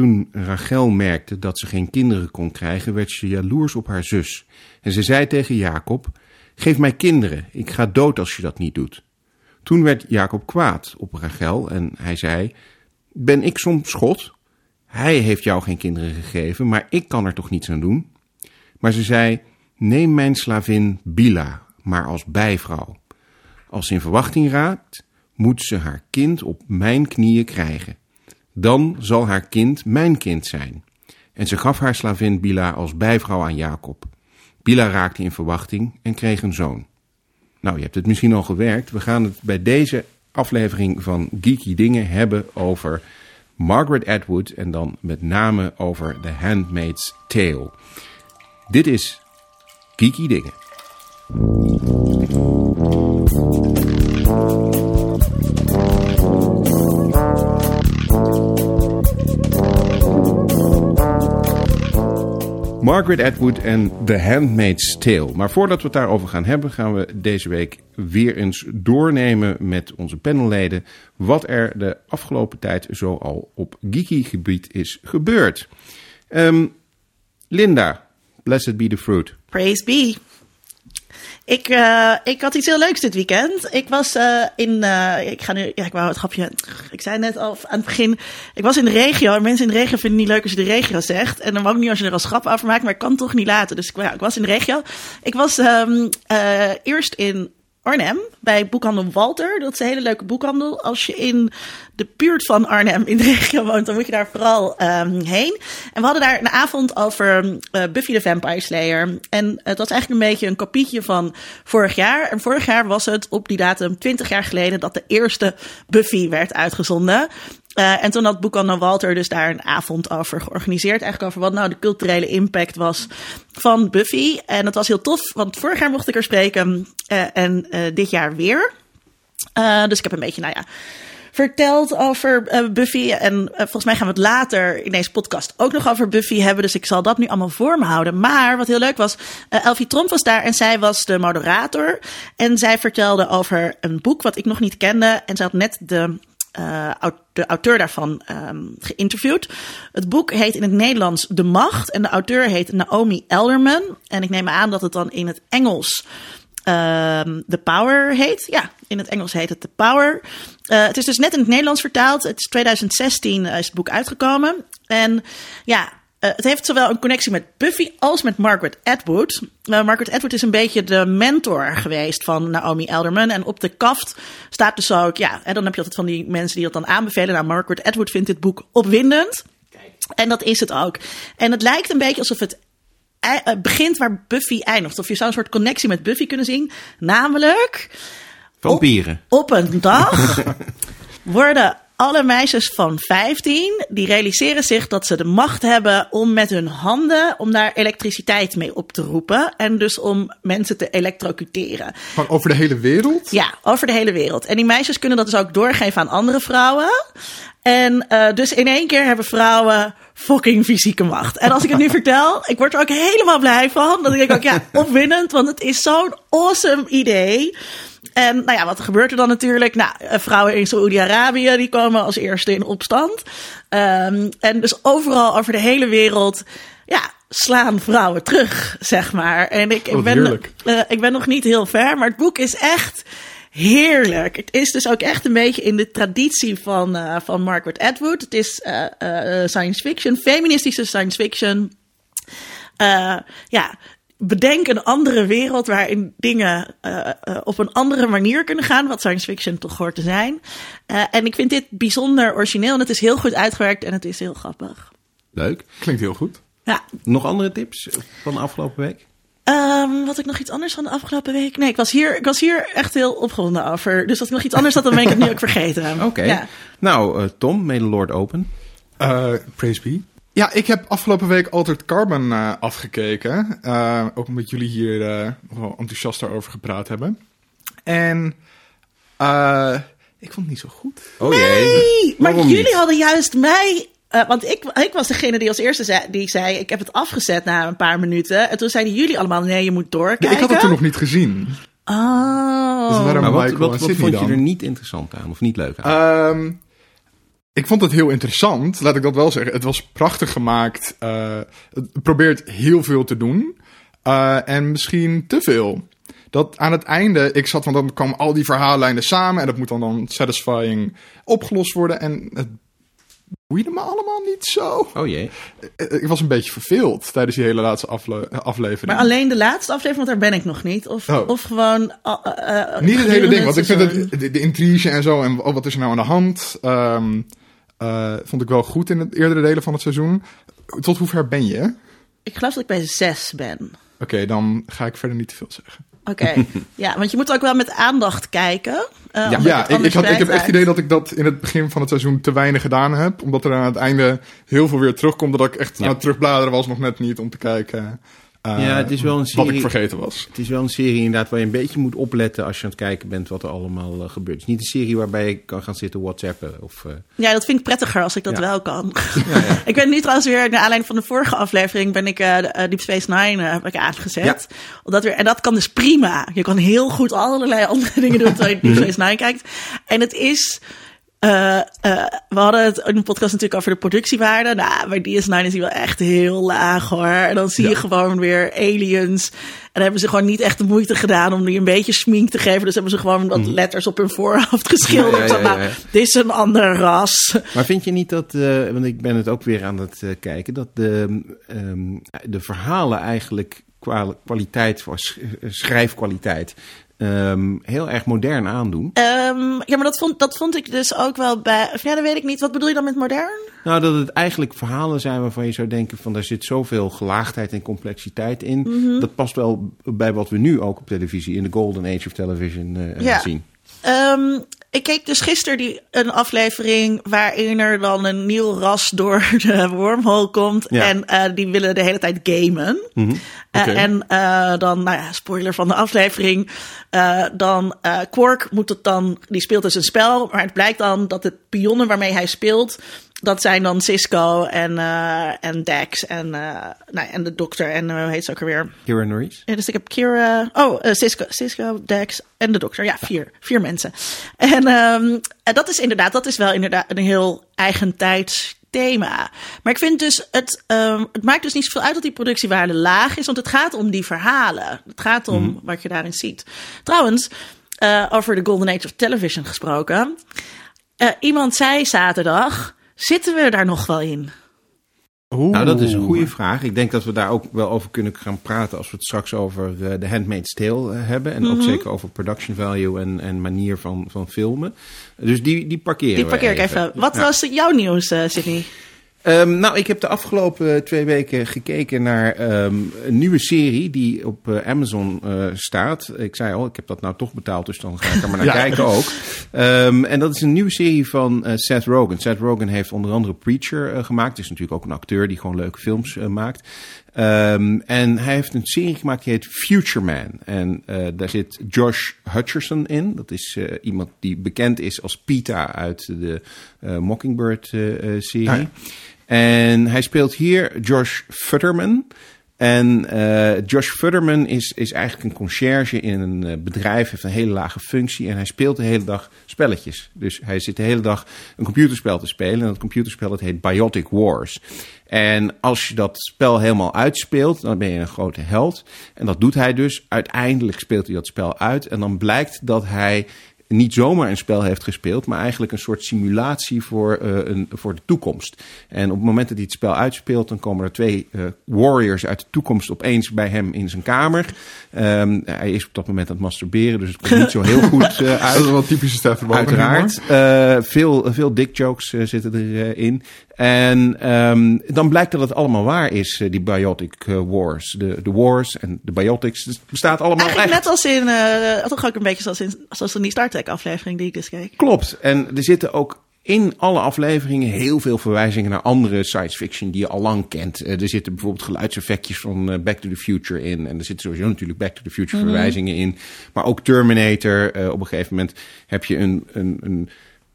Toen Rachel merkte dat ze geen kinderen kon krijgen, werd ze jaloers op haar zus. En ze zei tegen Jacob: Geef mij kinderen, ik ga dood als je dat niet doet. Toen werd Jacob kwaad op Rachel en hij zei: Ben ik soms God? Hij heeft jou geen kinderen gegeven, maar ik kan er toch niets aan doen? Maar ze zei: Neem mijn slavin Bila, maar als bijvrouw. Als ze in verwachting raakt, moet ze haar kind op mijn knieën krijgen. Dan zal haar kind mijn kind zijn. En ze gaf haar slavin Bila als bijvrouw aan Jacob. Bila raakte in verwachting en kreeg een zoon. Nou, je hebt het misschien al gewerkt. We gaan het bij deze aflevering van Geeky Dingen hebben over Margaret Atwood en dan met name over The Handmaid's Tale. Dit is Geeky Dingen. Margaret Atwood en The Handmaid's Tale. Maar voordat we het daarover gaan hebben, gaan we deze week weer eens doornemen met onze panelleden wat er de afgelopen tijd zoal op geeky gebied is gebeurd. Ehm, Linda, blessed be the fruit. Praise be. Ik, uh, ik had iets heel leuks dit weekend. Ik was uh, in. Uh, ik ga nu. Ja, ik wou het grapje. Ik zei net al aan het begin. Ik was in de regio. Mensen in de regio vinden het niet leuk als je de regio zegt. En dan ik niet als je er als grap over maakt. Maar ik kan toch niet laten. Dus ik, ja, ik was in de regio. Ik was um, eerst in Arnhem bij boekhandel Walter. Dat is een hele leuke boekhandel. Als je in de buurt van Arnhem in de regio woont, dan moet je daar vooral um, heen. En we hadden daar een avond over uh, Buffy the Vampire Slayer. En het was eigenlijk een beetje een kopietje van vorig jaar. En vorig jaar was het op die datum 20 jaar geleden dat de eerste Buffy werd uitgezonden. Uh, en toen had Boekhandel Walter dus daar een avond over georganiseerd. Eigenlijk over wat nou de culturele impact was van Buffy. En dat was heel tof, want vorig jaar mocht ik er spreken uh, en uh, dit jaar weer. dus ik heb een beetje, nou ja, verteld over Buffy. En volgens mij gaan we het later in deze podcast ook nog over Buffy hebben. Dus ik zal dat nu allemaal voor me houden. Maar wat heel leuk was, Elfie Tromp was daar en zij was de moderator. En zij vertelde over een boek wat ik nog niet kende. En ze had net de uh, de auteur daarvan um, geïnterviewd. Het boek heet in het Nederlands De Macht en de auteur heet Naomi Elderman. En ik neem aan dat het dan in het Engels um, The Power heet. Ja, in het Engels heet het The Power. Uh, het is dus net in het Nederlands vertaald. Het is 2016 is het boek uitgekomen. En ja, uh, het heeft zowel een connectie met Buffy als met Margaret Atwood. Uh, Margaret Atwood is een beetje de mentor geweest van Naomi Elderman. En op de kaft staat dus ook, ja, en dan heb je altijd van die mensen die dat dan aanbevelen. Nou, Margaret Atwood vindt dit boek opwindend. Kijk. En dat is het ook. En het lijkt een beetje alsof het uh, begint waar Buffy eindigt. Of je zou een soort connectie met Buffy kunnen zien. Namelijk. Vampieren. Op, op een dag worden alle meisjes van 15 die realiseren zich dat ze de macht hebben om met hun handen om daar elektriciteit mee op te roepen en dus om mensen te elektrocuteren. Van over de hele wereld? Ja, over de hele wereld. En die meisjes kunnen dat dus ook doorgeven aan andere vrouwen. En uh, dus in één keer hebben vrouwen fucking fysieke macht. En als ik het nu vertel, ik word er ook helemaal blij van. Dan denk ik ook, ja, opwindend, want het is zo'n awesome idee. En nou ja, wat gebeurt er dan natuurlijk? Nou, vrouwen in Saoedi-Arabië die komen als eerste in opstand. Um, en dus overal over de hele wereld, ja, slaan vrouwen terug, zeg maar. En ik, ik, ben, uh, ik ben nog niet heel ver, maar het boek is echt heerlijk. Het is dus ook echt een beetje in de traditie van, uh, van Margaret Atwood. Het is uh, science fiction, feministische science fiction. ja, bedenk een andere wereld waarin dingen uh, uh, op een andere manier kunnen gaan, wat science fiction toch hoort te zijn. Uh, en ik vind dit bijzonder origineel en het is heel goed uitgewerkt en het is heel grappig. Leuk. Klinkt heel goed. Ja. Nog andere tips van de afgelopen week? Um, wat ik nog iets anders van de afgelopen week? Nee, ik was hier, ik was hier echt heel opgewonden over. Dus als ik nog iets anders had, dan ben ik het nu ook vergeten. Oké. Okay. Ja. Nou, Tom, may the Lord open. praise be. Ja, ik heb afgelopen week Altered Carbon uh, afgekeken. Uh, ook omdat jullie hier uh, wel enthousiast over gepraat hebben. En ik vond het niet zo goed. Oh jee. Nee, maar jullie niet? hadden juist mij... want ik, ik was degene die als eerste zei, die zei... ik heb het afgezet na een paar minuten. En toen zeiden jullie allemaal... nee, je moet doorkijken. Nee, ik had het toen nog niet gezien. Oh. Dus maar wat, wat, wat vond je er niet interessant aan? Of niet leuk aan? Um, ik vond het heel interessant, laat ik dat wel zeggen. Het was prachtig gemaakt. Uh, het probeert heel veel te doen. Uh, en misschien te veel. Dat aan het einde, ik zat, want dan kwamen al die verhaallijnen samen. En dat moet dan, dan satisfying opgelost worden. En het boeide me allemaal niet zo. Oh jee. Ik was een beetje verveeld tijdens die hele laatste afle aflevering. Maar alleen de laatste aflevering, want daar ben ik nog niet. Of, Oh. of gewoon... uh, uh, Niet het hele ding, want ik vind het, de, de intrige en zo en oh, wat is er nou aan de hand, ehm, eh, vond ik wel goed in het eerdere delen van het seizoen. Tot hoe ver ben je? Oké, Ik geloof dat ik bij zes ben. dan ga ik verder niet te veel zeggen. Oké, ja, want je moet ook wel met aandacht kijken. eh, Ja, ik, ik, had, ik heb echt het idee dat ik dat in het begin van het seizoen te weinig gedaan heb. Omdat er aan het einde heel veel weer terugkomt. Dat ik echt Ja. aan het terugbladeren was nog net niet om te kijken eh, Ja, het is wel een wat serie- ik vergeten was. Het is wel een serie inderdaad waar je een beetje moet opletten als je aan het kijken bent wat er allemaal eh, gebeurt. Het is niet een serie waarbij je kan gaan zitten whatsappen. Of, eh, Ja, dat vind ik prettiger als ik dat Ja. wel kan. ik ben nu trouwens weer, naar aanleiding van de vorige aflevering, ben ik de, Deep Space Nine eh, heb ik aangezet. Omdat weer, en dat kan dus prima. Je kan heel goed allerlei andere dingen doen terwijl je Deep Space Nine kijkt. En het is... eh, eh, we hadden het in de podcast natuurlijk over de productiewaarde. Nou, bij DS9 is die wel echt heel laag hoor. En dan zie je gewoon weer aliens. En dan hebben ze gewoon niet echt de moeite gedaan om die een beetje smink te geven. Dus hebben ze gewoon wat letters op hun voorhoofd geschilderd. Ja, ja, nou, dit is een ander ras. Maar vind je niet dat, eh, want ik ben het ook weer aan het kijken, dat de, ehm, de verhalen eigenlijk kwaliteit, schrijfkwaliteit, ehm, heel erg modern aandoen? Ehm, ja, maar dat vond, dat vond ik dus ook wel bij. Of ja, dat weet ik niet. Wat bedoel je dan met modern? Nou, dat het eigenlijk verhalen zijn waarvan je zou denken van daar zit zoveel gelaagdheid en complexiteit in. Mhm. Dat past wel bij wat we nu ook op televisie, in de golden age of television eh, Ja. zien. Ehm, ik keek dus gisteren die, een aflevering waarin er dan een nieuw ras door de wormhole komt. Ja. En eh, die willen de hele tijd gamen. Mhm. Eh, en eh, dan, nou ja, spoiler van de aflevering. dan Quark moet het dan, die speelt dus een spel. Maar het blijkt dan dat de pionnen waarmee hij speelt. Dat zijn dan Cisco en, eh, en Dex en, nou, en de dokter en eh, hoe heet ze ook alweer? Kira Norris? Ja, dus ik heb Kira. Oh, Cisco, Cisco, Dex en de dokter. Ja, vier. Vier mensen. En ehm, en dat is inderdaad, dat is wel inderdaad een heel eigentijds thema. Maar ik vind dus, het, ehm, het maakt dus niet zoveel uit dat die productiewaarde laag is, want het gaat om die verhalen. Het gaat om wat je daarin ziet. Trouwens, over de Golden Age of Television gesproken. Iemand zei zaterdag, zitten we daar nog wel in? Nou, dat is een goede vraag. Ik denk dat we daar ook wel over kunnen gaan praten als we het straks over eh, The Handmaid's Tale eh, hebben. En Mhm. ook zeker over production value en, en manier van, van filmen. Dus die, die parkeren Die we parkeer ik even. Wat Ja. was jouw nieuws, eh Sydney? Ehm, nou, ik heb de afgelopen twee weken gekeken naar ehm, een nieuwe serie die op eh, Amazon eh, staat. Ik zei al, ik heb dat nou toch betaald, dus dan ga ik er maar naar Ja. kijken ook. Ehm, en dat is een nieuwe serie van eh, Seth Rogen. Seth Rogen heeft onder andere Preacher eh, gemaakt. Het is natuurlijk ook een acteur die gewoon leuke films eh, maakt. Ehm, en hij heeft een serie gemaakt die heet Future Man. En eh, daar zit Josh Hutcherson in. Dat is eh, iemand die bekend is als Pita uit de eh, Mockingbird-serie. Ah, ja. En hij speelt hier Josh Futterman. En eh, Josh Futterman is, is eigenlijk een conciërge in een eh, bedrijf, heeft een hele lage functie en hij speelt de hele dag spelletjes. Dus hij zit de hele dag een computerspel te spelen en dat computerspel heet Biotic Wars. En als je dat spel helemaal uitspeelt, dan ben je een grote held. En dat doet hij dus. Uiteindelijk speelt hij dat spel uit en dan blijkt dat hij niet zomaar een spel heeft gespeeld, maar eigenlijk een soort simulatie voor, eh, een, voor de toekomst. En op het moment dat hij het spel uitspeelt, dan komen er twee eh, warriors uit de toekomst opeens bij hem in zijn kamer. Ehm, hij is op dat moment aan het masturberen, dus het komt niet zo heel goed eh, uit. Dat is wel typische Uiteraard. Veel, veel dick jokes zitten erin. En ehm, dan blijkt dat het allemaal waar is, eh, die Biotic eh, Wars. De, de Wars en de Biotics. Het bestaat allemaal Eigenlijk echt. net als in, eh toch ook een beetje zoals in, zoals in die Star Trek aflevering die ik dus keek. Klopt. En er zitten ook in alle afleveringen heel veel verwijzingen naar andere science fiction die je al lang kent. Er zitten bijvoorbeeld geluidseffectjes van Back to the Future in. En er zitten sowieso natuurlijk Back to the Future verwijzingen in. Maar ook Terminator. Op een gegeven moment heb je een, een, een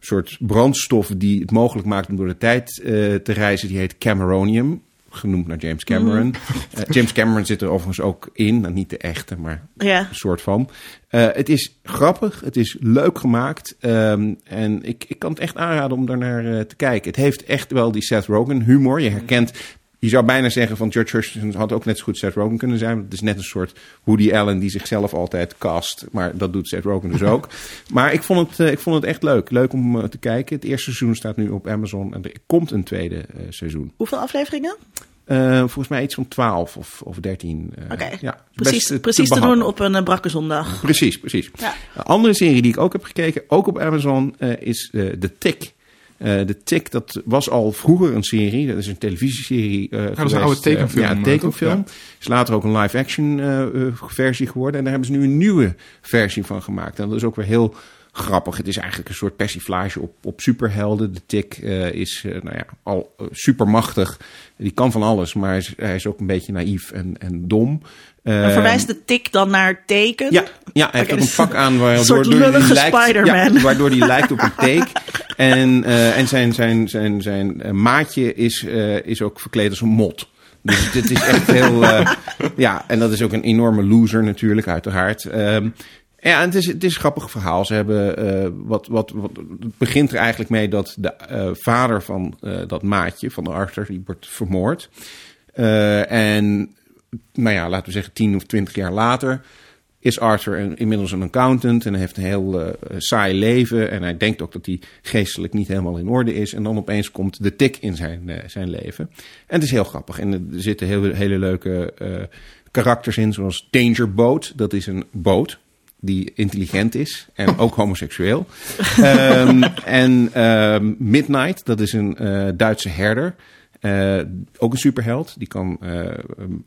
soort brandstof die het mogelijk maakt om door de tijd eh, te reizen. Die heet Cameronium. genoemd naar James Cameron. Eh, James Cameron zit er overigens ook in. Nou, niet de echte, maar Ja. een soort van. Eh, het is grappig, het is leuk gemaakt. ehm, en ik, ik kan het echt aanraden om daar naar eh, te kijken. Het heeft echt wel die Seth Rogen humor. Je herkent... Je zou bijna zeggen van George Hutchinson had ook net zo goed Seth Rogen kunnen zijn. Het is net een soort Woody Allen die zichzelf altijd cast. Maar dat doet Seth Rogen dus ook. Maar ik vond het, eh, ik vond het echt leuk. Leuk om eh, te kijken. Het eerste seizoen staat nu op Amazon. En er komt een tweede eh, seizoen. Hoeveel afleveringen? Volgens mij iets van 12 of, of 13. eh, Oké. ja, Precies, best, precies te doen op een brakke zondag. Precies, precies. Ja. Een andere serie die ik ook heb gekeken, ook op Amazon, is The Tick. Eh The Tick, dat was al vroeger een serie. Dat is een televisieserie. eh dat is een oude tekenfilm, eh, ja, een eh, tekenfilm. Is later ook een live-action versie geworden. En daar hebben ze nu een nieuwe versie van gemaakt. En dat is ook weer heel grappig. Het is eigenlijk een soort persiflage op, op superhelden. De Tick is nou ja, al supermachtig. Die kan van alles, maar hij is, hij is ook een beetje naïef en, en dom. Eh, verwijst de tik dan naar teken? ja, ja, hij heeft ook een dus pak aan waardoor een soort die lullige lijkt, Spider-Man. Ja, waardoor die lijkt op een take. En, eh, en zijn, zijn, zijn, zijn eh, maatje is, is ook verkleed als een mot. Dus dit is echt heel... ja, en dat is ook een enorme loser natuurlijk, uiteraard. Ehm, ja, en het is, het is een grappig verhaal. Ze hebben wat, wat, wat. Het begint er eigenlijk mee dat de vader van dat maatje, van de Arthur, die wordt vermoord. En nou ja, laten we zeggen, tien of twintig jaar later is Arthur een- inmiddels een accountant en hij heeft een heel eh, saai leven. En hij denkt ook dat hij geestelijk niet helemaal in orde is. En dan opeens komt de tik in zijn, eh, zijn leven. En het is heel grappig. En er zitten heel, hele leuke eh, karakters in, zoals Danger Boat. Dat is een boot die intelligent is en ook homoseksueel. Ehm, en ehm, Midnight, dat is een Duitse herder. Eh, ook een superheld. Die kan eh,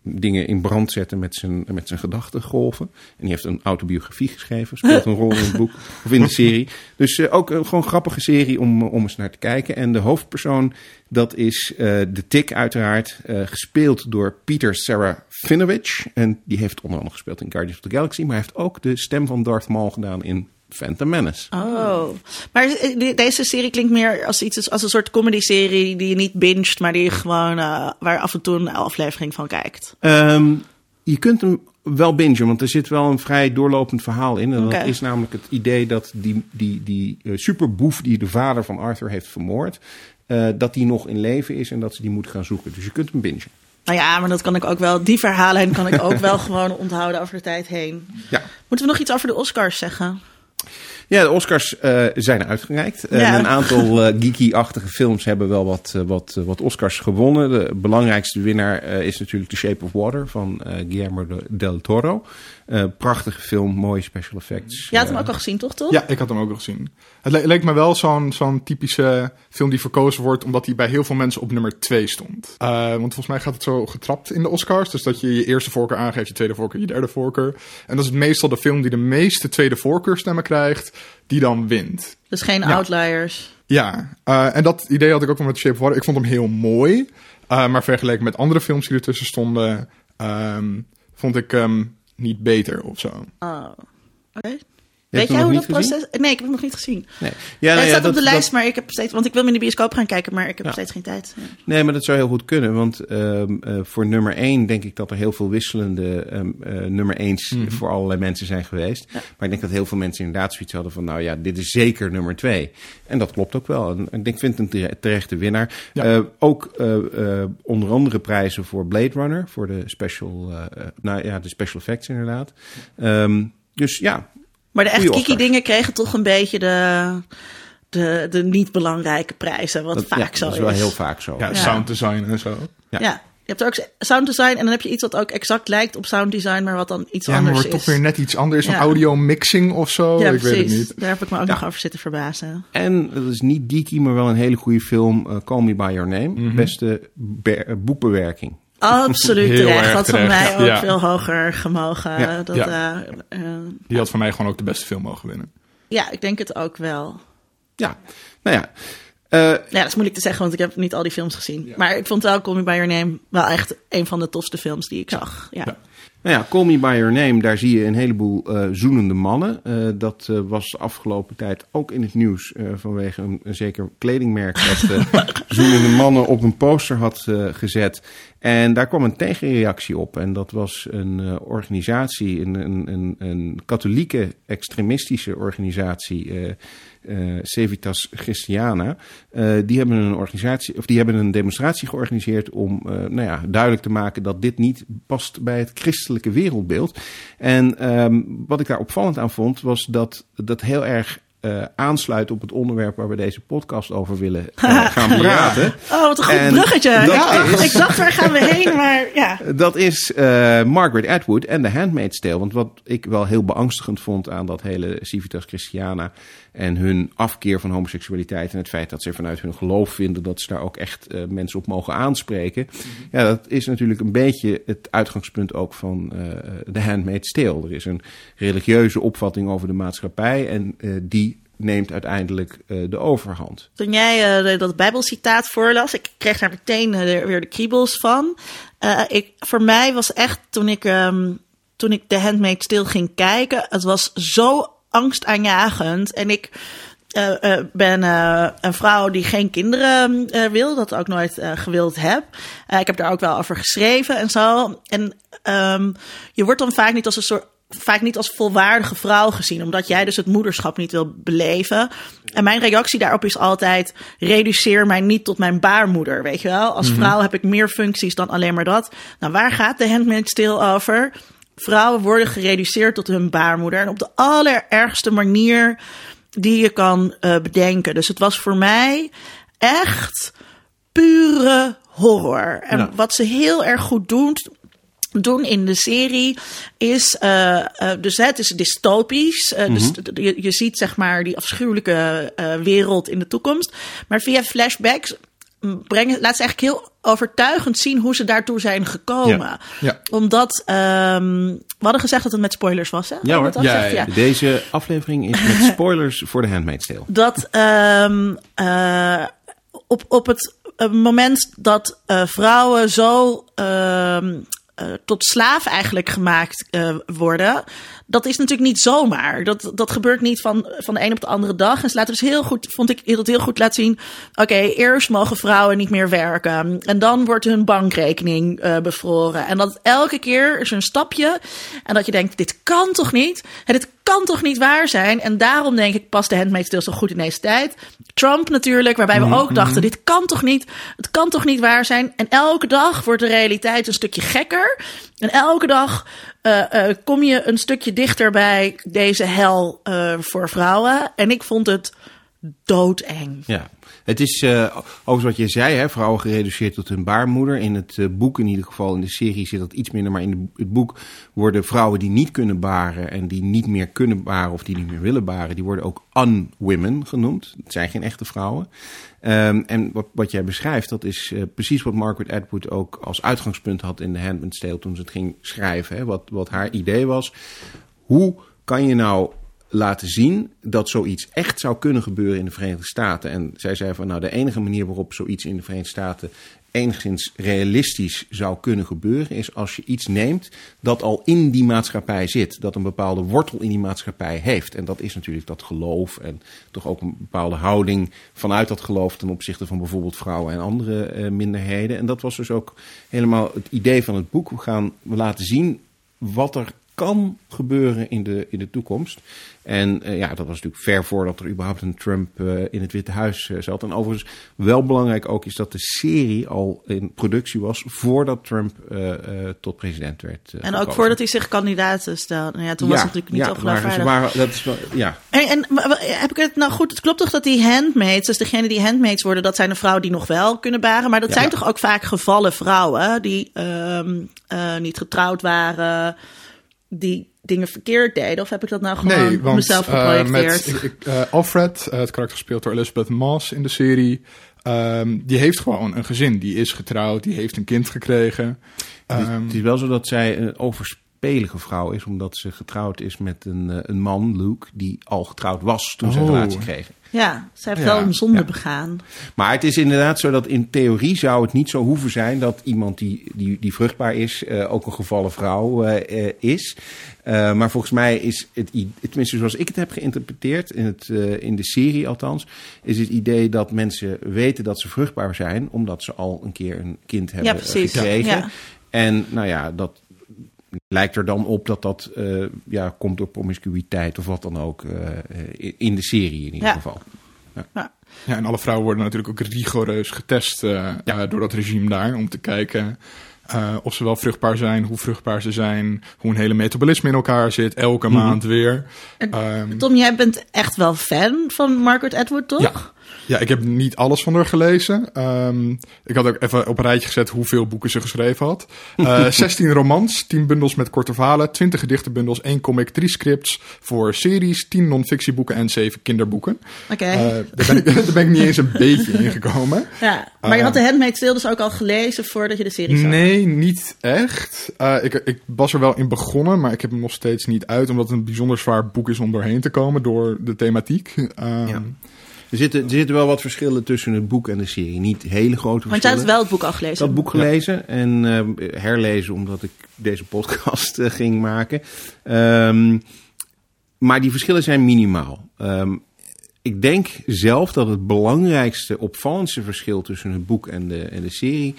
dingen in brand zetten met zijn, met zijn gedachtengolven. En die heeft een autobiografie geschreven. Speelt een rol in het boek of in de serie. Dus eh, ook een gewoon grappige serie om, om eens naar te kijken. En de hoofdpersoon, dat is de Tik uiteraard. gespeeld door Peter Serafinovich. En die heeft onder andere gespeeld in Guardians of the Galaxy. Maar heeft ook de stem van Darth Maul gedaan in Phantom Menace. Oh, maar eh, deze serie klinkt meer als iets als een soort comedy-serie die je niet binget, maar die je gewoon eh, waar af en toe een aflevering van kijkt. Ehm, je kunt hem wel bingen, want er zit wel een vrij doorlopend verhaal in. En dat is namelijk het idee dat die, die, die eh, superboef die de vader van Arthur heeft vermoord, dat die nog in leven is en dat ze die moet gaan zoeken. Dus je kunt hem bingen. Nou ja, maar dat kan ik ook wel. Die verhalen kan ik ook wel gewoon onthouden over de tijd heen. Ja. Moeten we nog iets over de Oscars zeggen? Ja, de Oscars eh, zijn uitgereikt. En Ja. een aantal eh, geeky-achtige films hebben wel wat, eh, wat, eh, wat Oscars gewonnen. De belangrijkste winnaar eh, is natuurlijk The Shape of Water van eh, Guillermo de- del Toro. Eh, prachtige film, mooie special effects. Je had hem Eh, ook al gezien, toch? toch? Ja, ik had hem ook al gezien. Het le- leek me wel zo'n zo'n typische film die verkozen wordt omdat hij bij heel veel mensen op nummer 2 stond. Eh, want volgens mij gaat het zo getrapt in de Oscars. Dus dat je je eerste voorkeur aangeeft, je tweede voorkeur, je derde voorkeur. En dat is meestal de film die de meeste tweede voorkeurstemmen krijgt, die dan wint. Dus geen Ja. outliers. Ja, eh, en dat idee had ik ook wel met Shape of Water. Ik vond hem heel mooi. eh, maar vergeleken met andere films die ertussen stonden, ehm, vond ik hem niet beter of zo. Oh, oké. Je Weet jij hoe dat gezien? proces... Nee, ik heb hem nog niet gezien. Nee. Ja, nou het ja, staat op de dat- lijst, maar ik heb steeds... Want ik wil hem in de bioscoop gaan kijken, maar ik heb Ja. steeds geen tijd. Ja. Nee, maar dat zou heel goed kunnen. Want ehm, eh, voor nummer 1 denk ik dat er heel veel wisselende ehm, eh, nummer 1's Mhm. voor allerlei mensen zijn geweest. Maar ik denk dat heel veel mensen inderdaad zoiets hadden van... nou ja, dit is zeker nummer 2. En dat klopt ook wel. En ik vind het een tere- terechte winnaar. Eh, ook onder andere prijzen voor Blade Runner. Voor de special, nou ja, de special effects inderdaad. Ehm, dus ja, Maar de echt kiki dingen kregen toch een beetje de, de, de niet belangrijke prijzen. Wat dat, vaak ja, zo dat is wel heel vaak zo. Ja, Ja. sound design en zo. Ja. Ja. je hebt ook sound design en dan heb je iets wat ook exact lijkt op sound design, maar wat dan iets Ja, maar anders wordt is. toch weer net iets anders. Een Ja. audio mixing of zo. ja, ik precies. weet het niet. Daar heb ik me ook Ja. nog over zitten verbazen. En dat is niet geeky, maar wel een hele goede film. eh, Call Me By Your Name. Mhm. Beste be- boekbewerking. Absoluut terecht. Had van mij ook Ja. veel hoger gemogen. Ja. Dat, Ja. eh, Die had voor mij gewoon ook de beste film mogen winnen. ja, ik denk het ook wel. Ja, nou ja. Eh, Ja, dat is moeilijk te zeggen, want ik heb niet al die films gezien. Maar ik vond wel Call Me By Your Name wel echt een van de tofste films die ik zag. Ja. Ja. Nou ja, Call Me By Your Name, daar zie je een heleboel uh, zoenende mannen. Uh, dat was de afgelopen tijd ook in het nieuws vanwege een, een, zeker kledingmerk dat zoenende mannen op een poster had gezet. En daar kwam een tegenreactie op. En dat was een organisatie, een, een, een, een, katholieke extremistische organisatie uh, Civitas Christiana. Uh, die hebben een organisatie, of die hebben een demonstratie georganiseerd om uh, nou ja, duidelijk te maken dat dit niet past bij het christelijke wereldbeeld. En um, wat ik daar opvallend aan vond, was dat dat heel erg uh, aansluit op het onderwerp waar we deze podcast over willen uh, gaan praten. Oh, wat een goed en bruggetje. Ik dacht, ik dacht, waar gaan we heen? Maar ja. Dat is uh, Margaret Atwood en The Handmaid's Tale. Want wat ik wel heel beangstigend vond aan dat hele Civitas Christiana en hun afkeer van homoseksualiteit en het feit dat ze vanuit hun geloof vinden dat ze daar ook echt mensen op mogen aanspreken. -hmm. Ja, dat is natuurlijk een beetje het uitgangspunt ook van The Handmaid's Tale. Er is een religieuze opvatting over de maatschappij en die neemt uiteindelijk uh, de overhand. Toen jij uh, dat Bijbelcitaat voorlas, ik kreeg daar meteen uh, weer de kriebels van. ik, voor mij was echt, toen ik, um, toen ik The Handmaid's Tale ging kijken, het was zo angstaanjagend. En ik ben een vrouw die geen kinderen wil, dat ook nooit gewild heb. ik heb daar ook wel over geschreven en zo. En um, je wordt dan vaak niet als een soort vaak niet als volwaardige vrouw gezien, omdat jij dus het moederschap niet wil beleven. En mijn reactie daarop is altijd: reduceer mij niet tot mijn baarmoeder, weet je wel? Als vrouw heb ik meer functies dan alleen maar dat. Nou, waar gaat de Handmaid's stil over? Vrouwen worden gereduceerd tot hun baarmoeder en op de allerergste manier die je kan uh, bedenken. Dus het was voor mij echt pure horror. En ja. wat ze heel erg goed doen, doen in de serie is, uh, uh, dus het is dystopisch. Uh, mm -hmm. Dus je, je, ziet zeg maar die afschuwelijke wereld in de toekomst. Maar via flashbacks brengen, laat ze eigenlijk heel overtuigend zien hoe ze daartoe zijn gekomen. Ja. ja. Omdat, um, we hadden gezegd dat het met spoilers was, hè? Ja hoor. Ja, ja, Deze aflevering is met spoilers voor de Handmaid's Tale. Dat um, op, op het moment dat vrouwen zo... Um, uh, tot slaaf eigenlijk gemaakt worden. Dat is natuurlijk niet zomaar. Dat, dat gebeurt niet van, van de een op de andere dag. En ze laten dus heel goed, vond ik dat heel goed laten zien. Oké, okay, eerst mogen vrouwen niet meer werken. En dan wordt hun bankrekening uh, bevroren. En dat elke keer is een stapje. En dat je denkt, dit kan toch niet? En dit kan toch niet waar zijn? En daarom denk ik, past de Handmaid's Tale zo goed in deze tijd. Trump natuurlijk, waarbij we ook dachten, dit kan toch niet? Het kan toch niet waar zijn? En elke dag wordt de realiteit een stukje gekker. En elke dag uh, uh, kom je een stukje dichter bij deze hel uh, voor vrouwen. En ik vond het doodeng. Ja. Het is ook wat je zei, hè, vrouwen gereduceerd tot hun baarmoeder. In het boek, in ieder geval in de serie, zit dat iets minder. Maar in het boek worden vrouwen die niet kunnen baren en die niet meer kunnen baren of die niet meer willen baren, die worden ook unwomen genoemd. Het zijn geen echte vrouwen. Um, en wat, wat jij beschrijft, dat is uh, precies wat Margaret Atwood ook als uitgangspunt had in The Handmaid's Tale toen ze het ging schrijven. Hè. Wat, wat haar idee was. Hoe kan je nou laten zien dat zoiets echt zou kunnen gebeuren in de Verenigde Staten. En zij zei van nou de enige manier waarop zoiets in de Verenigde Staten enigszins realistisch zou kunnen gebeuren, is als je iets neemt dat al in die maatschappij zit, dat een bepaalde wortel in die maatschappij heeft. En dat is natuurlijk dat geloof en toch ook een bepaalde houding vanuit dat geloof ten opzichte van bijvoorbeeld vrouwen en andere uh, minderheden. En dat was dus ook helemaal het idee van het boek. We gaan laten zien wat er kan gebeuren in de, in de toekomst. En uh, ja, dat was natuurlijk ver voordat er überhaupt een Trump uh, in het Witte Huis uh, zat. En overigens wel belangrijk ook is dat de serie al in productie was voordat Trump tot president werd. en ook voordat hij zich kandidaat stelde. Nou ja, toen ja, was het natuurlijk niet ja, maar, waren, dat is wel, ja. En, en heb ik het nou goed? Het klopt toch dat die handmaids, dus degene die handmaids worden, dat zijn de vrouwen die nog wel kunnen baren. Maar dat ja. zijn toch ook vaak gevallen vrouwen die um, niet getrouwd waren die dingen verkeerd deden? Of heb ik dat nou gewoon nee, want, mezelf geprojecteerd? Uh, met, ik, uh, Alfred, uh, het karakter gespeeld door Elizabeth Moss in de serie... Um, die heeft gewoon een gezin. Die is getrouwd, die heeft een kind gekregen. Um, het, is, het, is, wel zo dat zij een overs pelige vrouw is, omdat ze getrouwd is met een, eh, een man, Luke, die al getrouwd was toen ze een Oh. relatie kregen. Ja, zij heeft Ja, wel een zonde ja. begaan. Maar het is inderdaad zo dat in theorie zou het niet zo hoeven zijn dat iemand die, die, die vruchtbaar is, eh, ook een gevallen vrouw eh, eh, is. Eh, maar volgens mij is het, tenminste zoals ik het heb geïnterpreteerd, in, het, eh, in de serie althans, is het idee dat mensen weten dat ze vruchtbaar zijn, omdat ze al een keer een kind hebben precies. gekregen. Ja. En nou ja, dat lijkt er dan op dat dat eh, ja, komt door promiscuïteit of wat dan ook eh, eh, in de serie in ieder Ja. geval. Ja. Ja, en alle vrouwen worden natuurlijk ook rigoureus getest eh, eh, door dat regime daar. Om te kijken eh, of ze wel vruchtbaar zijn, hoe vruchtbaar ze zijn, hoe een hele metabolisme in elkaar zit, elke maand weer. En Ehm, Tom, jij bent echt wel fan van Margaret Atwood, toch? Ja. Ik heb niet alles van haar gelezen. Ehm, ik had ook even op een rijtje gezet hoeveel boeken ze geschreven had. Eh 16 romans, 10 bundels met korte verhalen, 20 gedichtenbundels, 1 comic, 3 scripts voor series, 10 non-fictieboeken en 7 kinderboeken. Oké. Eh, daar, ben ik, daar ben ik niet eens een beetje ingekomen. ja. Maar je had de Handmaid's Tale dus ook al gelezen voordat je de serie zag? Nee, niet echt. Eh, ik, ik was er wel in begonnen, maar ik heb hem nog steeds niet uit, omdat het een bijzonder zwaar boek is om doorheen te komen door de thematiek. Ehm, Ja. Er zitten, er zitten wel wat verschillen tussen het boek en de serie. Niet hele grote Want jij verschillen. had wel het boek al gelezen. Ik had het boek gelezen en eh, herlezen omdat ik deze podcast eh, ging maken. Ehm, maar die verschillen zijn minimaal. Ehm, ik denk zelf dat het belangrijkste, opvallendste verschil tussen het boek en de, en de serie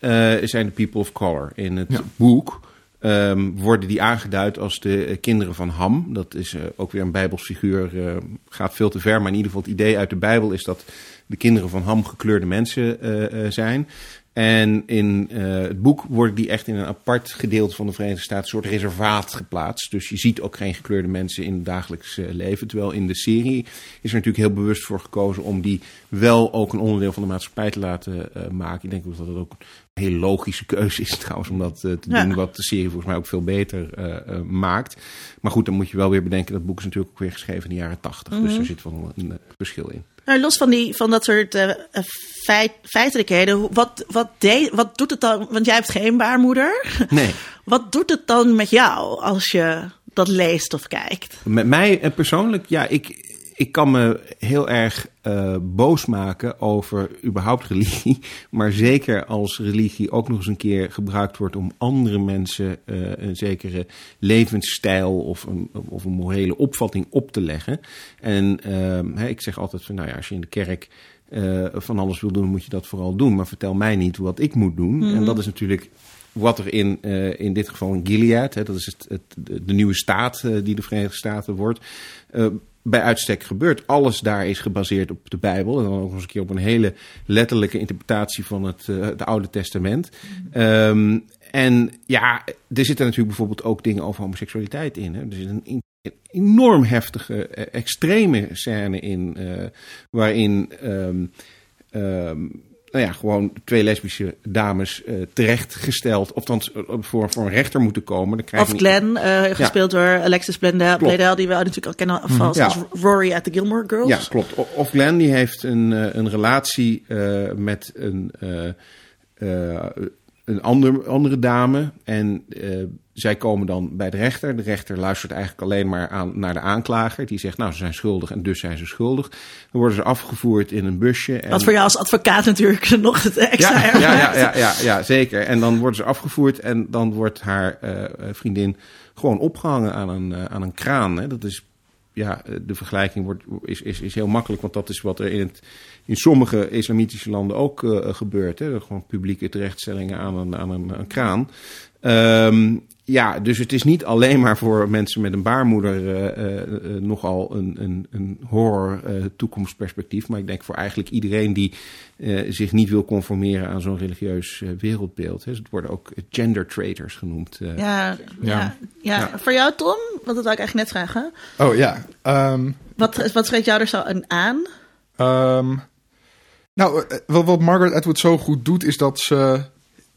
eh, zijn de people of color. In het Ja. boek ehm, worden die aangeduid als de kinderen van Ham. Dat is eh, ook weer een bijbelsfiguur, eh, gaat veel te ver. Maar in ieder geval het idee uit de Bijbel is dat de kinderen van Ham gekleurde mensen eh, zijn. En in het boek worden die echt in een apart gedeelte van de Verenigde Staten, een soort reservaat geplaatst. Dus je ziet ook geen gekleurde mensen in het dagelijks leven. Terwijl in de serie is er natuurlijk heel bewust voor gekozen om die wel ook een onderdeel van de maatschappij te laten maken. Ik denk dat het ook hele logische keuze is trouwens om dat eh, te Ja. doen. Wat de serie volgens mij ook veel beter eh, eh, maakt. Maar goed, dan moet je wel weer bedenken dat boek is natuurlijk ook weer geschreven in de jaren tachtig. Dus er zit wel een, een verschil in. Nou, los van, die, van dat soort feit, feitelijkheden, wat, wat, deed, wat doet het dan? Want jij hebt geen baarmoeder. Nee. Wat doet het dan met jou als je dat leest of kijkt? Met mij persoonlijk, ja, ik, ik kan me heel erg eh, boos maken over überhaupt religie. Maar zeker als religie ook nog eens een keer gebruikt wordt om andere mensen eh, een zekere levensstijl of een, of een morele opvatting op te leggen. En ehm, ik zeg altijd van, nou ja, als je in de kerk eh, van alles wil doen, moet je dat vooral doen. Maar vertel mij niet wat ik moet doen. En dat is natuurlijk wat er in, in dit geval in Gilead, hè, dat is het, het, de, nieuwe staat die de Verenigde Staten wordt, bij uitstek gebeurt. Alles daar is gebaseerd op de Bijbel. En dan ook nog eens een keer op een hele letterlijke interpretatie van het, eh, het Oude Testament. Ehm, en ja, er zitten natuurlijk bijvoorbeeld ook dingen over homoseksualiteit in. Hè. Er zit een enorm heftige, eh, extreme scène in, eh, waarin ehm, ehm, nou ja, gewoon twee lesbische dames eh, terechtgesteld, of dan voor, voor een rechter moeten komen. Dan Of Glenn, eh, gespeeld door Alexis Bledel, die we natuurlijk al kennen als, Ja. als Rory uit de Gilmore Girls. Ja, klopt. Of Glenn die heeft een, eh, een relatie eh, met een, eh, eh, een ander, andere dame. En eh, zij komen dan bij de rechter. De rechter luistert eigenlijk alleen maar aan, naar de aanklager. Die zegt, nou, ze zijn schuldig en dus zijn ze schuldig. Dan worden ze afgevoerd in een busje. En... Wat voor jou als advocaat natuurlijk nog het extra Ja, ja, ja, ja, ja, ja, zeker. En dan worden ze afgevoerd en dan wordt haar eh, vriendin gewoon opgehangen aan een, eh, aan een kraan. Hè. Dat is, ja, de vergelijking wordt, is, is, is heel makkelijk, want dat is wat er in, het, in sommige islamitische landen ook eh, gebeurt. Hè. Gewoon publieke terechtstellingen aan een, aan een, een kraan. Ehm, ja, dus het is niet alleen maar voor mensen met een baarmoeder eh, eh, nogal een, een, een horror eh, toekomstperspectief. Maar ik denk voor eigenlijk iedereen die eh, zich niet wil conformeren aan zo'n religieus wereldbeeld. Hè. Het worden ook gender traitors genoemd. eh. Ja, ja, Ja. ja. Ja. Voor jou, Tom? Want dat wou ik eigenlijk net vragen. Oh ja. ehm, Wat, wat spreekt jou er zo aan- aan? Nou, eh, wat, wat Margaret Atwood zo goed doet, is dat ze,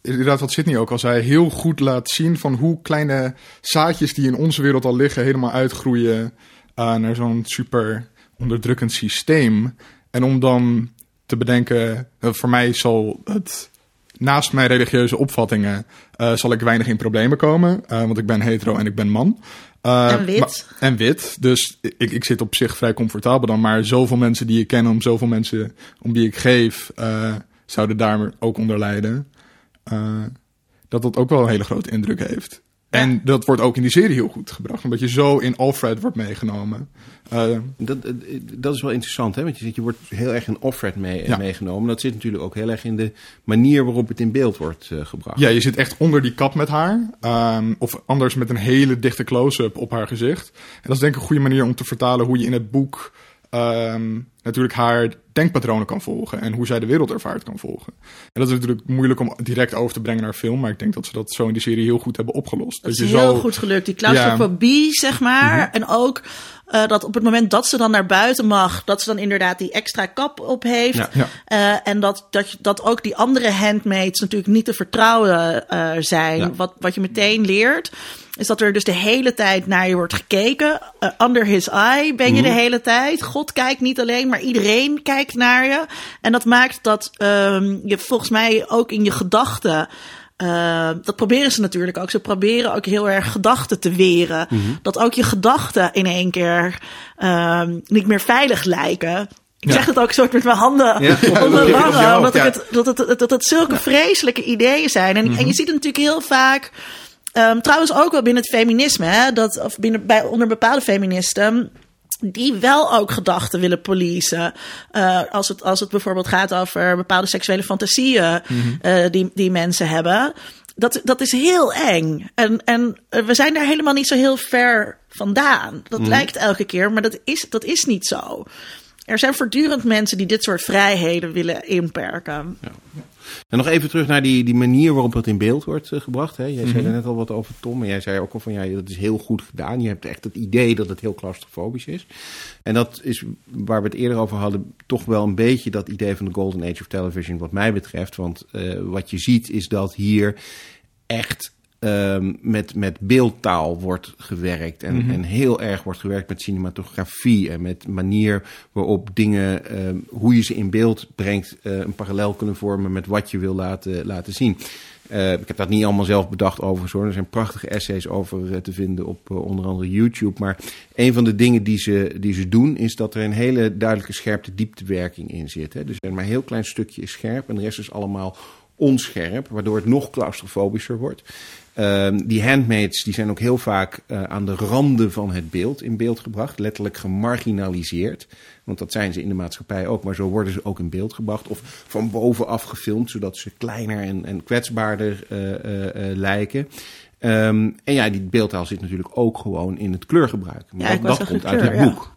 inderdaad wat Sydney ook al zei, heel goed laat zien van hoe kleine zaadjes die in onze wereld al liggen, helemaal uitgroeien eh, naar zo'n super onderdrukkend systeem. En om dan te bedenken, eh, voor mij zal het naast mijn religieuze opvattingen eh, zal ik weinig in problemen komen. eh, want ik ben hetero en ik ben man. Eh, En wit. maar- en wit. Dus ik, ik zit op zich vrij comfortabel dan. Maar zoveel mensen die ik ken, om zoveel mensen om wie ik geef, eh, zouden daar ook onder lijden. Eh, dat dat ook wel een hele grote indruk heeft. En dat wordt ook in die serie heel goed gebracht. Omdat je zo in Alfred wordt meegenomen. Eh, Dat, eh, dat is wel interessant, hè? Want je, je wordt heel erg in Offred mee, Ja. meegenomen. Dat zit natuurlijk ook heel erg in de manier waarop het in beeld wordt eh, gebracht. Ja, je zit echt onder die kap met haar. Ehm, of anders met een hele dichte close-up op haar gezicht. En dat is denk ik een goede manier om te vertalen hoe je in het boek ehm, natuurlijk haar denkpatronen kan volgen. En hoe zij de wereld ervaart kan volgen. En dat is natuurlijk moeilijk om direct over te brengen naar film. Maar ik denk dat ze dat zo in die serie heel goed hebben opgelost. Dat is je heel zo, goed gelukt. Die claustrofobie, zeg maar. En ook eh, dat op het moment dat ze dan naar buiten mag, dat ze dan inderdaad die extra kap op heeft. Ja. Ja. Eh, en dat, dat, dat ook die andere handmaids natuurlijk niet te vertrouwen eh, zijn. Ja. Wat, wat je meteen leert, is dat er dus de hele tijd naar je wordt gekeken. Under his eye ben je de hele tijd. God kijkt niet alleen, maar iedereen kijkt naar je. En dat maakt dat ehm, je volgens mij ook in je gedachten. Eh, dat proberen ze natuurlijk ook. Ze proberen ook heel erg gedachten te weren. Dat ook je gedachten in één keer ehm, niet meer veilig lijken. Ik Ja. zeg het ook soort met mijn handen Ja. mijn wangen. je Omdat, ik het, dat, het, dat het zulke vreselijke ideeën zijn. En, en je ziet het natuurlijk heel vaak... ehm, trouwens ook wel binnen het feminisme. Hè, dat, of binnen, bij, onder bepaalde feministen die wel ook gedachten willen policen. Eh, als, het, als het bijvoorbeeld gaat over bepaalde seksuele fantasieën eh, die, die mensen hebben. Dat, dat is heel eng. En, en eh, we zijn daar helemaal niet zo heel ver vandaan. Dat lijkt elke keer, maar dat is, dat is niet zo. Er zijn voortdurend mensen die dit soort vrijheden willen inperken. En nog even terug naar die, die manier waarop het in beeld wordt eh, gebracht. Hè? Jij zei er net al wat over Tom. En jij zei ook al van ja, dat is heel goed gedaan. Je hebt echt het idee dat het heel claustrofobisch is. En dat is waar we het eerder over hadden, toch wel een beetje dat idee van de Golden Age of Television, wat mij betreft. Want eh, wat je ziet is dat hier echt ehm, met, met beeldtaal wordt gewerkt. En, en heel erg wordt gewerkt met cinematografie en met manier waarop dingen, ehm, hoe je ze in beeld brengt, eh, een parallel kunnen vormen met wat je wil laten, laten zien. Eh, ik heb dat niet allemaal zelf bedacht overigens hoor. Er zijn prachtige essays over eh, te vinden op onder andere YouTube. Maar een van de dingen die ze, die ze doen is dat er een hele duidelijke scherpte dieptewerking in zit. Hè. Dus er maar een heel klein stukje is scherp en de rest is allemaal onscherp, waardoor het nog claustrofobischer wordt. Ehm, die handmaids die zijn ook heel vaak eh, aan de randen van het beeld in beeld gebracht, letterlijk gemarginaliseerd. Want dat zijn ze in de maatschappij ook, maar zo worden ze ook in beeld gebracht. Of van bovenaf gefilmd, zodat ze kleiner en, en kwetsbaarder eh, eh, lijken. Ehm, en ja, die beeldtaal zit natuurlijk ook gewoon in het kleurgebruik. Maar Ja, dat, komt uit het ja. boek.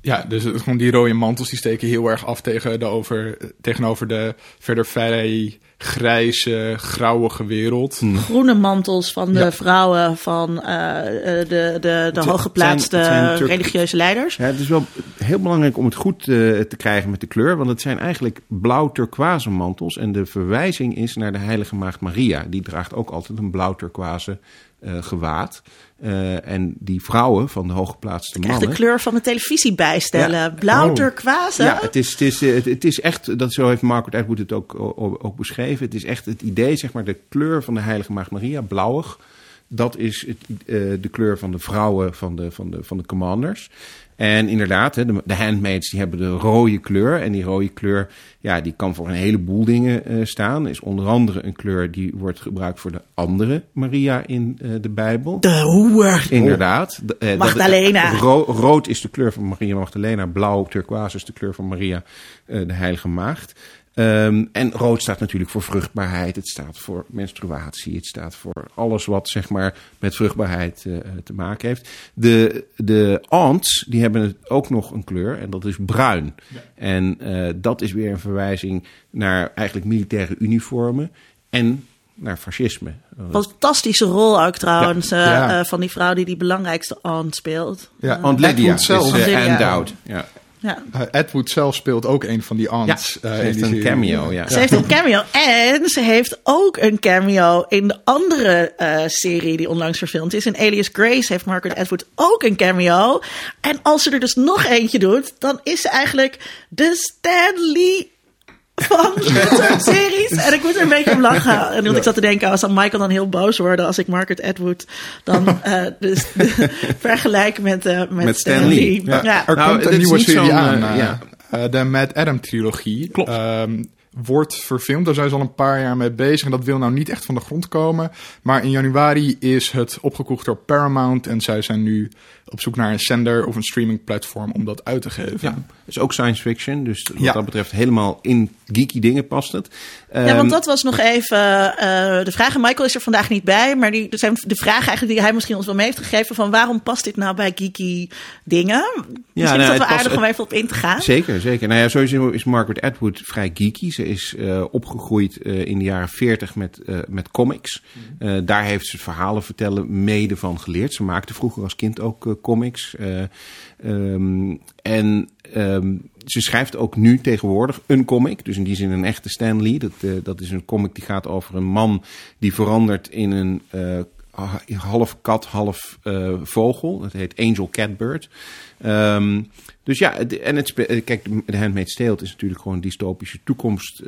Ja, dus het- gewoon die rode mantels die steken heel erg af tegen de over, tegenover de verder vrij grijze, grauwige wereld. Groene mantels van de Ja. vrouwen van eh, eh, de, de, de hooggeplaatste religieuze leiders. Ja, het is wel heel belangrijk om het goed eh, te krijgen met de kleur. Want het zijn eigenlijk blauw-turquoise mantels. En de verwijzing is naar de heilige maagd Maria. Die draagt ook altijd een blauw-turquoise eh, gewaad. Eh, en die vrouwen van de hooggeplaatste Echt mannen... de kleur van de televisie bijstellen. Ja. Blauw Oh. turquoise. Ja, het is, het, is, het, het is echt, dat zo heeft Margaret Atwood het ook, ook, ook beschreven. Het is echt het idee, zeg maar, de kleur van de heilige maagd Maria, blauwig. Dat is het, eh, de kleur van de vrouwen van de, van de, van de commanders. En inderdaad, de, de handmaids die hebben de rode kleur. En die rode kleur ja, die kan voor een heleboel dingen eh, staan. Is onder andere een kleur die wordt gebruikt voor de andere Maria in eh, de Bijbel. De hoer. Inderdaad. Eh, Magdalena. ro- rood is de kleur van Maria Magdalena. Blauw, turquoise is de kleur van Maria, de heilige maagd. Ehm, en rood staat natuurlijk voor vruchtbaarheid. Het staat voor menstruatie. Het staat voor alles wat zeg maar, met vruchtbaarheid eh, te maken heeft. De, de ants die hebben het ook nog een kleur en dat is bruin. En eh, dat is weer een verwijzing naar eigenlijk militaire uniformen en naar fascisme. Fantastische rol ook trouwens eh, Ja. van die vrouw die die belangrijkste Aunt speelt. Ja, Aunt Lydia is Lydia. Anne Dowd. Ja. Ja. eh, zelf speelt ook een van die Ja, aunts. ze eh, in heeft een cameo, ja. Ze heeft een cameo en ze heeft ook een cameo in de andere eh, serie die onlangs verfilmd is. In Alias Grace heeft Margaret Atwood ook een cameo. En als ze er dus nog eentje doet, dan is ze eigenlijk de Stanley van dit soort series. En ik moet er een beetje om lachen. En want ik zat te denken, als dan Michael dan heel boos worden als ik Margaret Atwood dan eh dus vergelijk met, eh met, Met Stan Stan Lee. Lee. Ja, Ja. er Nou, komt het een is nieuwe niet serie aan. ja. eh, de Mad Adam trilogie. Klopt. Ehm, wordt verfilmd. Daar zijn ze al een paar jaar mee bezig. En dat wil nou niet echt van de grond komen. Maar in januari is het opgekocht door Paramount. En zij zijn nu op zoek naar een zender of een streamingplatform om dat uit te geven. Ja, is ook science fiction. Dus wat Ja. dat betreft helemaal in geeky dingen past het. Ja, Ehm, want dat was nog even eh, de vraag. En Michael is er vandaag niet bij, maar die, er zijn de vraag eigenlijk die hij misschien ons wel mee heeft gegeven van waarom past dit nou bij geeky dingen? Misschien nou, is dat wel past- aardig om even op in te gaan. Zeker, zeker. Nou ja, sowieso is Margaret Atwood vrij geeky. Ze is eh, opgegroeid eh, in de jaren 40 met, eh, met comics. Eh, daar heeft ze verhalen vertellen mede van geleerd. Ze maakte vroeger als kind ook comics. Eh, ehm, en ehm, ze schrijft ook nu tegenwoordig een comic. Dus in die zin een echte Stan Lee. Dat, eh, dat is een comic die gaat over een man die verandert in een... eh, half kat, half vogel. Dat heet Angel Catbird. Ehm, dus ja, en het kijk, de Handmaid's Tale is natuurlijk gewoon dystopische toekomst.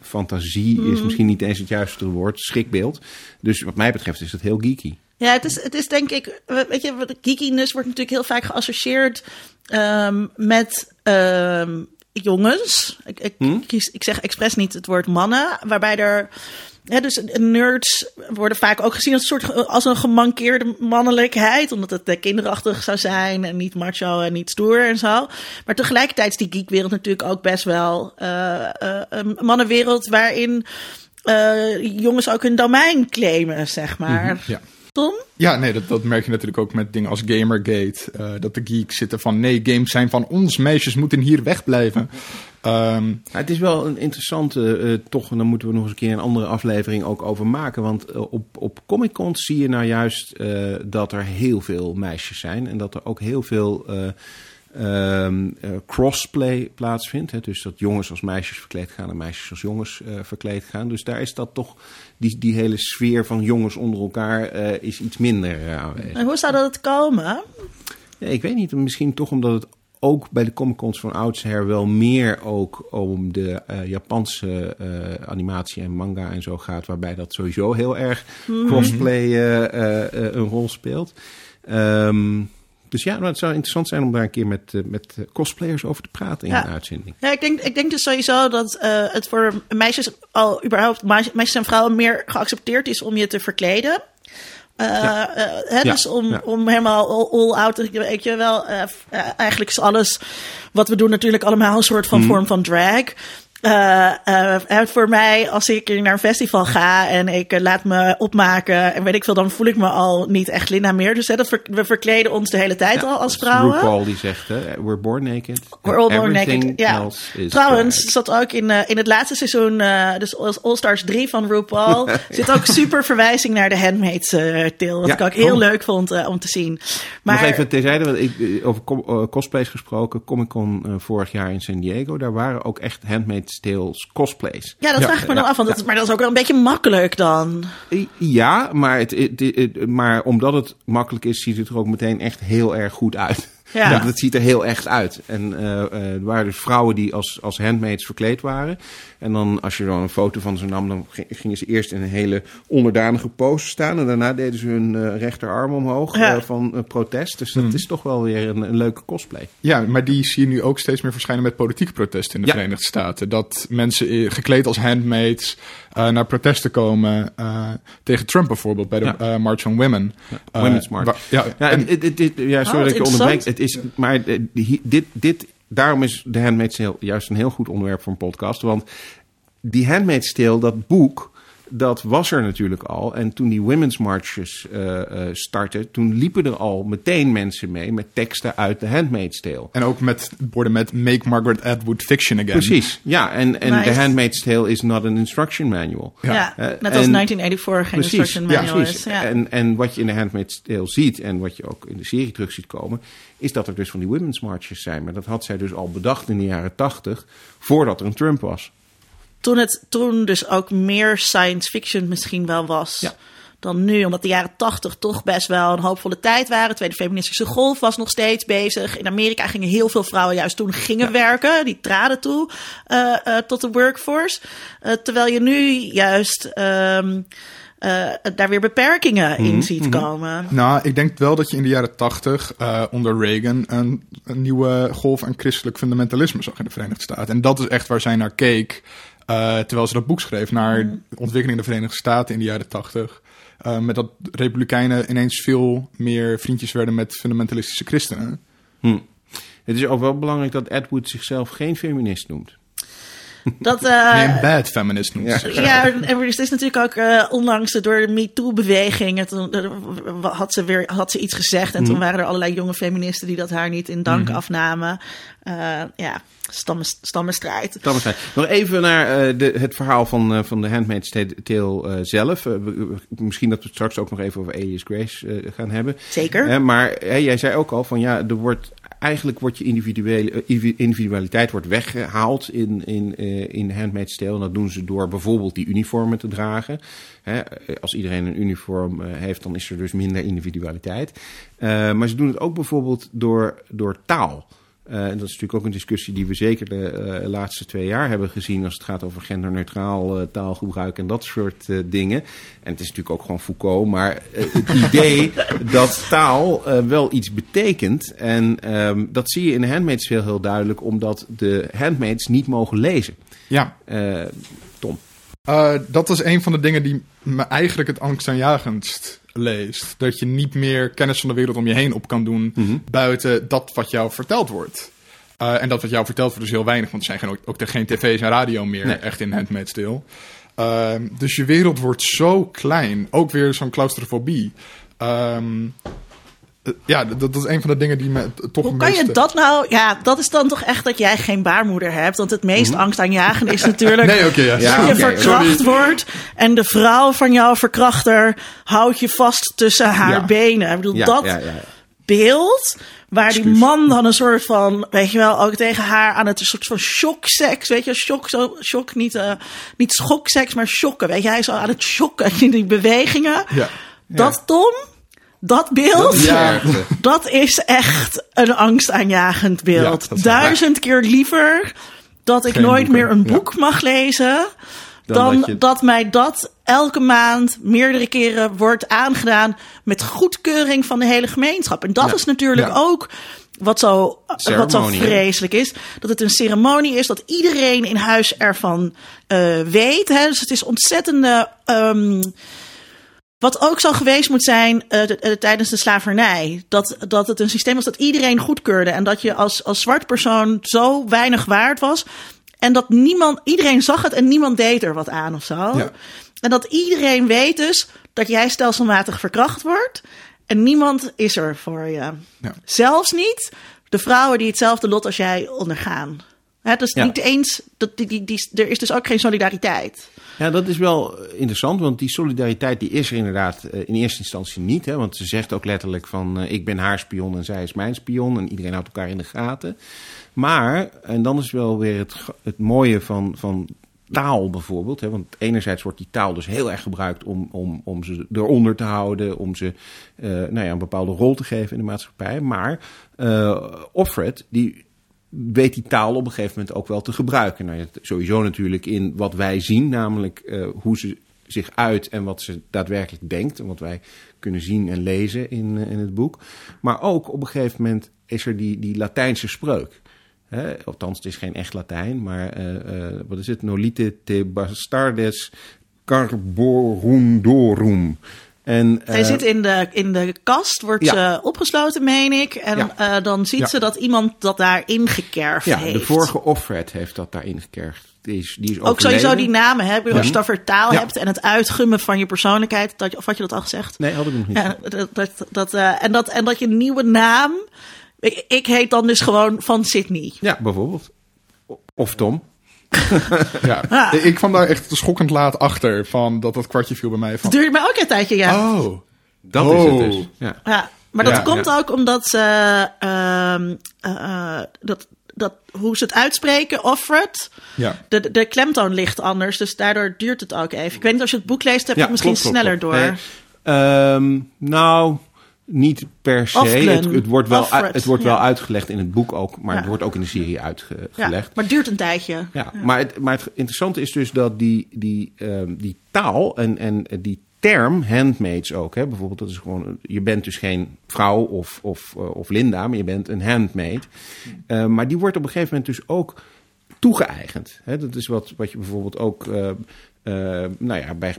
fantasie is misschien niet eens het juiste woord, schrikbeeld. Dus wat mij betreft is dat heel geeky. Ja, het is, het is denk ik, weet je, geekiness wordt natuurlijk heel vaak geassocieerd ehm, met ehm, jongens. Ik, ik, Hm? kies, ik zeg expres niet het woord mannen, waarbij er. Dus nerds worden vaak ook gezien als een soort als een gemankeerde mannelijkheid, omdat het eh, kinderachtig zou zijn en niet macho en niet stoer en zo. Maar tegelijkertijd is die geekwereld natuurlijk ook best wel eh, eh, een mannenwereld waarin jongens ook hun domein claimen, zeg maar. Ja. Tom? Ja, nee, dat, dat merk je natuurlijk ook met dingen als Gamergate. eh, dat de geeks zitten van nee, games zijn van ons. Meisjes moeten hier wegblijven. Ehm, Nou, het is wel een interessante, eh, toch, en daar moeten we nog eens een keer een andere aflevering ook over maken. Want eh, op, op Comic Con zie je nou juist eh, dat er heel veel meisjes zijn. En dat er ook heel veel eh, ehm, eh, crossplay plaatsvindt. Hè? Dus dat jongens als meisjes verkleed gaan en meisjes als jongens eh, verkleed gaan. Dus daar is dat toch, die, die hele sfeer van jongens onder elkaar eh, is iets minder aanwezig. En hoe zou dat komen? Ja, ik weet niet, misschien toch omdat het ook bij de Comic Cons van oudsher wel meer ook om de Japanse animatie en manga en zo gaat, waarbij dat sowieso heel erg crossplay eh, eh, een rol speelt. Ehm, dus ja, nou, het zou interessant zijn om daar een keer met, eh, met eh, cosplayers over te praten in Ja. een uitzending. Ja, ik denk, ik denk dus sowieso dat eh, het voor meisjes al überhaupt meisjes en vrouwen meer geaccepteerd is om je te verkleden. Ja. hè, Ja, Dus om, ja. om helemaal all, all out, weet je wel, eigenlijk is alles wat we doen natuurlijk allemaal een soort van Mhm. vorm van drag. En voor mij, als ik naar een festival ga en ik laat me opmaken en weet ik veel, dan voel ik me al niet echt Linda meer. Dus hè, dat ver- we verkleden ons de hele tijd Ja, al als vrouwen. RuPaul die zegt, hè, we're born naked. We're all born naked. Ja. Trouwens, zat ook in, in het laatste seizoen, dus All Stars 3 van RuPaul, zit ook super verwijzing naar de Handmaid's Tale. Wat Ja. ik ook heel Oh. leuk vond om te zien. Maar Nog even terzijde, want ik, over cosplays gesproken. Comic Con vorig jaar in San Diego, daar waren ook echt Handmaid's Tales cosplays. ja, dat vraag ik me nou af, want dat, maar dat is ook wel een beetje makkelijk dan. I- Ja, maar, het, het- het- maar omdat het makkelijk is, ziet het er ook meteen echt heel erg goed uit. Ja. Dat, het ziet er heel echt uit. En eh, eh, er waren dus vrouwen die als, als handmaids verkleed waren. En dan, als je dan een foto van ze nam, dan gingen ze eerst in een hele onderdanige pose staan. En daarna deden ze hun eh, rechterarm omhoog Ja. eh, van eh, protest. Dus dat is toch wel weer een, een leuke cosplay. Ja, maar die zie je nu ook steeds meer verschijnen met politieke protesten in de Ja. Verenigde Staten. Dat mensen gekleed als handmaids eh, naar protesten komen eh, tegen Trump bijvoorbeeld bij de Ja. March on Women. Women's March. waar- ja, Ja, en- het, het, het- ja sorry Oh, dat ik onderbreek. Het is, maar dit, dit, daarom is The Handmaid's Tale juist een heel goed onderwerp voor een podcast. Want die Handmaid's Tale, dat boek, dat was er natuurlijk al. En toen die Women's Marches eh eh startten, toen liepen er al meteen mensen mee met teksten uit The Handmaid's Tale. en ook met borden met Make Margaret Atwood Fiction Again. Precies, ja. En, en Nice. The Handmaid's Tale is not an instruction manual. Ja, Ja. Eh, net als en- 1984 geen Precies, instruction ja, manual precies. is. Ja. En, en wat je in de Handmaid's Tale ziet en wat je ook in de serie terug ziet komen, is dat er dus van die women's marches zijn. Maar dat had zij dus al bedacht in de jaren tachtig, voordat er een Trump was. Toen het toen dus ook meer science fiction misschien wel was. Ja. dan nu. Omdat de jaren tachtig toch best wel een hoopvolle tijd waren. De tweede feministische golf was nog steeds bezig. In Amerika gingen heel veel vrouwen juist toen gingen werken. Die traden toe uh, uh, tot de workforce. Uh, terwijl je nu juist... Um, uh, daar weer beperkingen in mm -hmm. ziet komen. Nou, ik denk wel dat je in de jaren tachtig onder Reagan een, een, nieuwe golf aan christelijk fundamentalisme zag in de Verenigde Staten. En dat is echt waar zij naar keek uh, terwijl ze dat boek schreef naar mm. de ontwikkeling in de Verenigde Staten in de jaren tachtig. met dat republikeinen ineens veel meer vriendjes werden met fundamentalistische christenen. Hm. Het is ook wel belangrijk dat Edward zichzelf geen feminist noemt. Dat, nee, een bad feminist noemt ja. ja, en er is natuurlijk ook uh, onlangs door de MeToo-beweging... had ze weer had ze iets gezegd... en mm. toen waren er allerlei jonge feministen die dat haar niet in dank mm. afnamen. Ja, stammen, stammenstrijd. stammenstrijd. Nog even naar uh, de, het verhaal van, uh, van de Handmaid's Tale uh, zelf. misschien dat we het straks ook nog even over Alias Grace gaan hebben. Zeker. maar jij zei ook al van ja, er wordt eigenlijk wordt je individuele, individualiteit wordt weggehaald in, in, uh, in Handmaid's Tale. En dat doen ze door bijvoorbeeld die uniformen te dragen. Hè, als iedereen een uniform heeft, dan is er dus minder individualiteit. Maar ze doen het ook bijvoorbeeld door, door taal. Uh, en dat is natuurlijk ook een discussie die we zeker de uh, laatste twee jaar hebben gezien als het gaat over genderneutraal uh, taalgebruik en dat soort dingen. En het is natuurlijk ook gewoon Foucault, maar het idee dat taal wel iets betekent. En um, dat zie je in de handmaids veel heel duidelijk, omdat de handmaids niet mogen lezen. Ja. Tom. dat is een van de dingen die me eigenlijk het angstaanjagendst leest. Dat je niet meer kennis van de wereld om je heen op kan doen mm -hmm. buiten dat wat jou verteld wordt. Uh, en dat wat jou verteld wordt is heel weinig, want er zijn geen, ook, ook geen tv's en radio meer nee. echt in Handmaid's Tale. Uh, dus je wereld wordt zo klein. Ook weer zo'n claustrofobie. Um, ja, dat, dat, is een van de dingen die me toch Hoe kan meeste... je dat nou... Ja, dat is dan toch echt dat jij geen baarmoeder hebt. Want het meest mm -hmm. angstaanjagende is natuurlijk... nee, okay, ja. ja, je okay, verkracht sorry. wordt en de vrouw van jouw verkrachter houdt je vast tussen haar ja. benen. Ik bedoel, ja, dat ja, beeld... Waar die man dan een soort van, weet je wel, ook tegen haar aan het een soort van shockseks, weet je, shock, zo, shock, niet, uh, niet schokseks, maar shocken, weet je, hij is al aan het shocken in die bewegingen. Ja. Dat Tom, dat beeld, ja. dat is echt een angstaanjagend beeld. Ja, Duizend keer liever dat ik Geen nooit boeken, meer een ja. boek mag lezen. Dan Dan, dat mij dat elke maand meerdere keren wordt aangedaan met goedkeuring van de hele gemeenschap. En dat is natuurlijk ook wat zo, wat zo vreselijk is. Dat het een ceremonie is, dat iedereen in huis ervan eh, weet. Hè? Dus het is ontzettende. ehm, wat ook zo geweest moet zijn eh, de- eh, tijdens de slavernij. Dat, dat het een systeem was dat iedereen goedkeurde. En dat je als, als zwart persoon zo weinig waard was. En dat niemand, iedereen zag het en niemand deed er wat aan of zo. Ja. En dat iedereen weet dus dat jij stelselmatig verkracht wordt. En niemand is er voor je. Ja. Zelfs niet de vrouwen die hetzelfde lot als jij ondergaan. Hè, dus Ja. niet eens, dat, die, die, die, er is dus ook geen solidariteit. Ja, dat is wel interessant, want die solidariteit die is er inderdaad eh, in eerste instantie niet. Hè, want ze zegt ook letterlijk van eh, ik ben haar spion en zij is mijn spion en iedereen houdt elkaar in de gaten. Maar, en dan is wel weer het, het mooie van, van taal bijvoorbeeld. Hè, want enerzijds wordt die taal dus heel erg gebruikt om, om, om ze eronder te houden, om ze eh, nou ja, een bepaalde rol te geven in de maatschappij. Maar eh Offred, die weet die taal op een gegeven moment ook wel te gebruiken. Nou, sowieso natuurlijk in wat wij zien, namelijk eh, hoe ze zich uit en wat ze daadwerkelijk denkt. En wat wij kunnen zien en lezen in, eh, in het boek. Maar ook op een gegeven moment is er die, die Latijnse spreuk. Hè? Althans, het is geen echt Latijn, maar eh, wat is het? Nolite te bastardes carborundorum. En, Hij eh, zit in de, in de kast, wordt Ja. ze opgesloten, meen ik. En Ja. eh, dan ziet Ja. ze dat iemand dat daar ingekerfd ja, heeft. de vorige Offred heeft dat daarin gekerfd. Die is, die is Ook sowieso die namen, bedoel, Als je het over taal Ja. hebt en het uitgummen van je persoonlijkheid. Dat, of had je dat al gezegd? Nee, had ik nog niet. Ja, dat, dat, dat, eh, en, dat, en dat je nieuwe naam... Ik, ik heet dan dus gewoon van Sydney. Ja, bijvoorbeeld. Of Tom. Ja. Ah. Ik kwam daar echt schokkend laat achter van dat dat kwartje viel bij mij Dat van. duurde mij ook een tijdje, ja. Oh. Dat Oh. is het dus. Ja. Ja, maar dat Ja, komt ja. ook omdat ze... ehm, eh, eh, dat, dat, hoe ze het uitspreken, Offred... Ja. De, de klemtoon ligt anders, dus daardoor duurt het ook even. Ik weet niet, als je het boek leest, heb je Ja, het misschien klopt, sneller klopt. door. Nee, Ehm, nou, niet per se. Het, het wordt, wel, het wordt wel uitgelegd in het boek ook, maar Ja. het wordt ook in de serie uitgelegd. Ja, maar het duurt een tijdje. Ja, Maar, het, maar het interessante is dus dat die, die, ehm, die taal en, en die term, handmaids ook, hè, bijvoorbeeld, dat is gewoon, je bent dus geen vrouw of, of, eh, of Linda, maar je bent een handmaid. Eh, maar die wordt op een gegeven moment dus ook toegeëigend. Hè. Dat is wat, wat je bijvoorbeeld ook eh, eh, nou ja, bij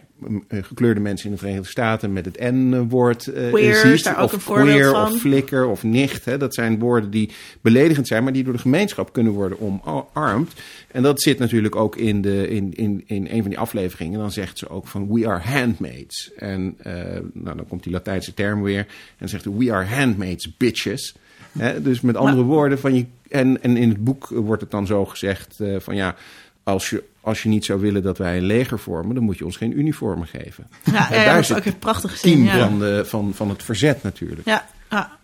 eh, gekleurde mensen in de Verenigde Staten met het N-woord eh Queer is ziet. daar ook of queer, van. of flikker, of nicht. Hè. Dat zijn woorden die beledigend zijn, maar die door de gemeenschap kunnen worden omarmd. En dat zit natuurlijk ook in, de, in, in, in een van die afleveringen. Dan zegt ze ook van we are handmaids. En nou, dan komt die Latijnse term weer. En dan zegt ze we are handmaids, bitches. Hè, dus met andere woorden, van je, en, en in het boek wordt het dan zo gezegd van ja, als je, als je niet zou willen dat wij een leger vormen, dan moet je ons geen uniformen geven. Ja, daar dat is ook een prachtig het zin. team Ja. van, de, van, van het verzet natuurlijk. Ja, ja.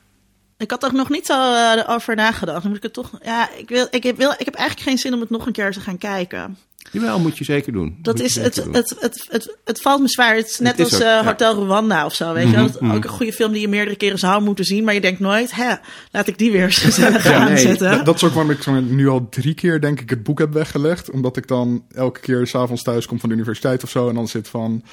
Ik had er nog niet zo eh, over nagedacht. Dan moet ik het toch. Ja, ik, wil, ik, heb, wil, ik heb eigenlijk geen zin om het nog een keer te gaan kijken. Jawel, moet je zeker doen. Dat Moet is het, het, het, het, het, valt me zwaar. Het is net Het is als ook, eh, ja. Mhm, Hotel Rwanda of zo. Weet je? Dat is ook een goede film die je meerdere keren zou moeten zien. Maar je denkt nooit, hè, laat ik die weer eens gezellig Ja, nee, aanzetten. Dat, dat is ook waarom ik nu al drie keer, denk ik, het boek heb weggelegd. Omdat ik dan elke keer s'avonds thuis kom van de universiteit of zo. En dan zit van,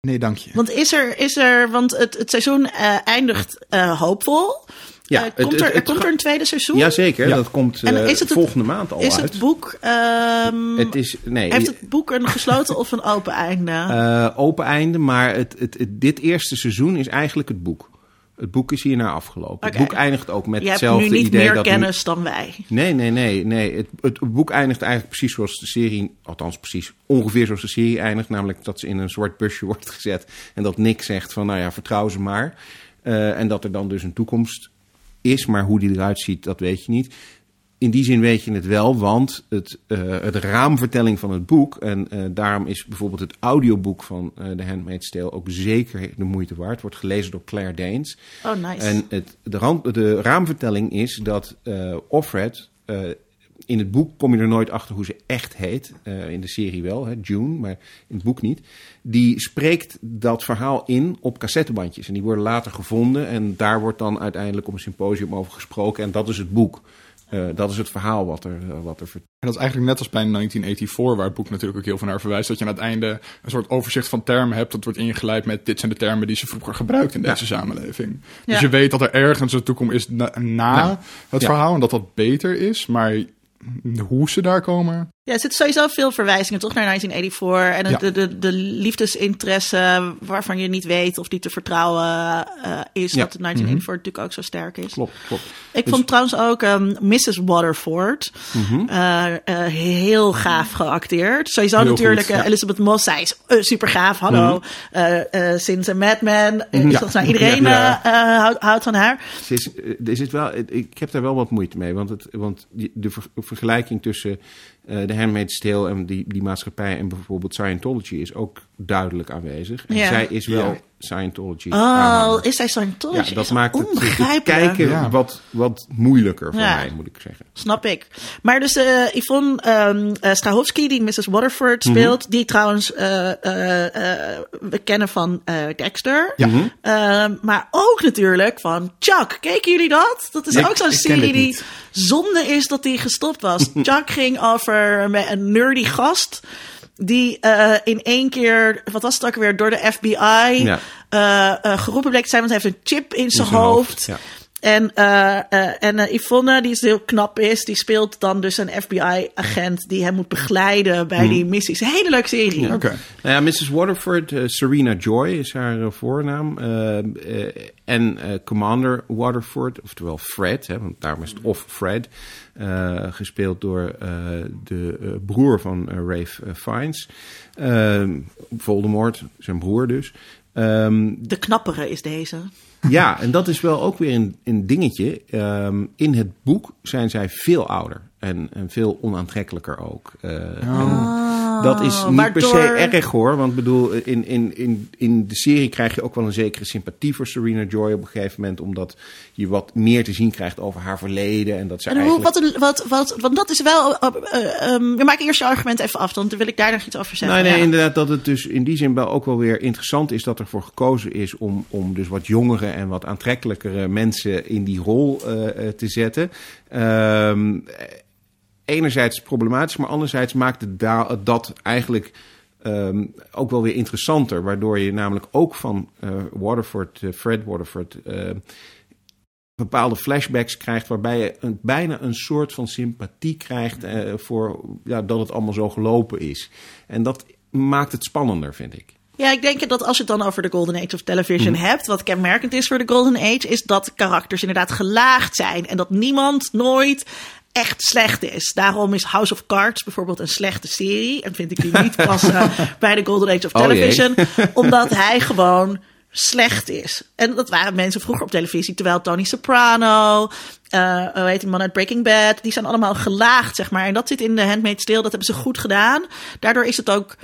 nee, dank je. Want is er, is er want het, het seizoen eh, eindigt eh, hoopvol. Ja, Eh, het- komt, het- er, het komt er een tweede seizoen? Jazeker, Ja. dat komt En eh, is het het- volgende maand al Is uit. het boek. ehm, Het is, nee, heeft het boek een gesloten of een open einde? eh, open einde, maar het, het, het- dit eerste seizoen is eigenlijk het boek. Het boek is hierna afgelopen. Het boek eindigt ook met je hebt hetzelfde nu niet idee meer dat kennis dan wij. Nee, nee, nee, nee. Het, het boek eindigt eigenlijk precies zoals de serie, althans precies ongeveer zoals de serie eindigt, namelijk dat ze in een zwart busje wordt gezet en dat Nick zegt van, nou ja, vertrouw ze maar. Eh, en dat er dan dus een toekomst is, maar hoe die eruit ziet, dat weet je niet. In die zin weet je het wel, want het, eh, het raamvertelling van het boek, en eh, daarom is bijvoorbeeld het audioboek van eh The Handmaid's Tale ook zeker de moeite waard. wordt gelezen door Claire Danes. Oh, nice. En het, de, rand, de raamvertelling is dat Offred. In het boek kom je er nooit achter hoe ze echt heet. Eh, in de serie wel, hè, June, maar in het boek niet. Die spreekt dat verhaal in op cassettebandjes. En die worden later gevonden. En daar wordt dan uiteindelijk op een symposium over gesproken. En dat is het boek. Eh, dat is het verhaal wat er, eh, wat er vertelt. En dat is eigenlijk net als bij 1984, waar het boek natuurlijk ook heel veel naar verwijst. Dat je aan het einde een soort overzicht van termen hebt. Dat wordt ingeleid met dit zijn de termen die ze vroeger gebruikt in deze samenleving. Dus Ja. je weet dat er ergens een toekomst is na, na Ja. het Ja. verhaal. En dat dat beter is. Maar hoe ze daar komen. Ja, er zitten sowieso veel verwijzingen toch naar 1984. En Ja. de, de, de liefdesinteresse waarvan je niet weet of die te vertrouwen eh, is. Ja. Dat de 1984 natuurlijk ook zo sterk is. Klopt, klopt. Ik Dus- vond trouwens ook ehm, Mrs. Waterford Mhm. eh, eh, heel gaaf geacteerd. Sowieso Heel natuurlijk goed, ja. Elizabeth Moss, zij is super gaaf. Hallo. Eh, eh, sinds een Mad Men. Mhm. Iedereen houdt, houdt van haar. Ze is, zit wel, ik heb daar wel wat moeite mee. Want, het, want de ver- vergelijking tussen de Handmaid's Tale en die, die maatschappij... en bijvoorbeeld Scientology is ook duidelijk aanwezig. En Ja. zij is wel Ja. Scientology. Oh, aanhanger. is zij Scientology? Ja, dat Is maakt het, kijken Ja. wat, wat moeilijker voor Ja. mij, moet ik zeggen. Snap ik. Maar dus eh Yvonne ehm eh, Strahovski, die Mrs. Waterford Mhm. speelt, die trouwens eh, eh, eh, we kennen van eh, Dexter. Ja. Ehm, maar ook natuurlijk van Chuck. Keken jullie dat? Dat is ook zo'n serie die zonde is dat die gestopt was. Chuck ging over met een nerdy gast. Die eh, in één keer, wat was het ook weer, door de FBI Ja. eh, eh, geroepen bleek te zijn. Want hij heeft een chip in zijn zijn hoofd. hoofd, ja. En, eh, eh, en eh, Yvonne, die is heel knap is, die speelt dan dus een FBI-agent die hem moet begeleiden bij die missies. Hele leuke serie. Oké. Nou ja, Mrs. Waterford, Serena Joy is haar voornaam. en Commander Waterford, oftewel Fred, hè, want daarom is het of Fred. gespeeld door de broer van Rafe Fiennes. Voldemort, zijn broer dus. Ehm, De knappere is deze. ja, en dat is wel ook weer een, een dingetje. Ehm, in het boek zijn zij veel ouder. En, en veel onaantrekkelijker ook. Eh, Oh. en dat is niet per se erg hoor. Want ik bedoel, in, in, in, in de serie krijg je ook wel een zekere sympathie voor Serena Joy op een gegeven moment. Omdat je wat meer te zien krijgt over haar verleden. En dat ze En hoe, eigenlijk... wat, wat, wat, want dat is wel. eh, eh, ehm, we maken eerst je argument even af, dan wil ik daar nog iets over zeggen. Nee, nee, Ja. inderdaad, dat het dus in die zin wel ook wel weer interessant is dat ervoor gekozen is om, om dus wat jongere en wat aantrekkelijkere mensen in die rol eh, eh, te zetten. Ehm, enerzijds problematisch, maar anderzijds maakt het da- dat eigenlijk ehm, ook wel weer interessanter. Waardoor je namelijk ook van eh, Waterford, eh, Fred Waterford, eh, bepaalde flashbacks krijgt waarbij je een, bijna een soort van sympathie krijgt voor ja, dat het allemaal zo gelopen is. En dat maakt het spannender, vind ik. Ja, ik denk dat als je het dan over de Golden Age of Television Mhm. hebt, wat kenmerkend is voor de Golden Age, is dat karakters inderdaad gelaagd zijn en dat niemand nooit echt slecht is. Daarom is House of Cards bijvoorbeeld een slechte serie en vind ik die niet passen bij de Golden Age of Oh. Television, omdat hij gewoon slecht is. En dat waren mensen vroeger op televisie, terwijl Tony Soprano, eh hoe heet die man uit Breaking Bad, die zijn allemaal gelaagd, zeg maar. En dat zit in de Handmaid's Tale, dat hebben ze goed gedaan. Daardoor is het ook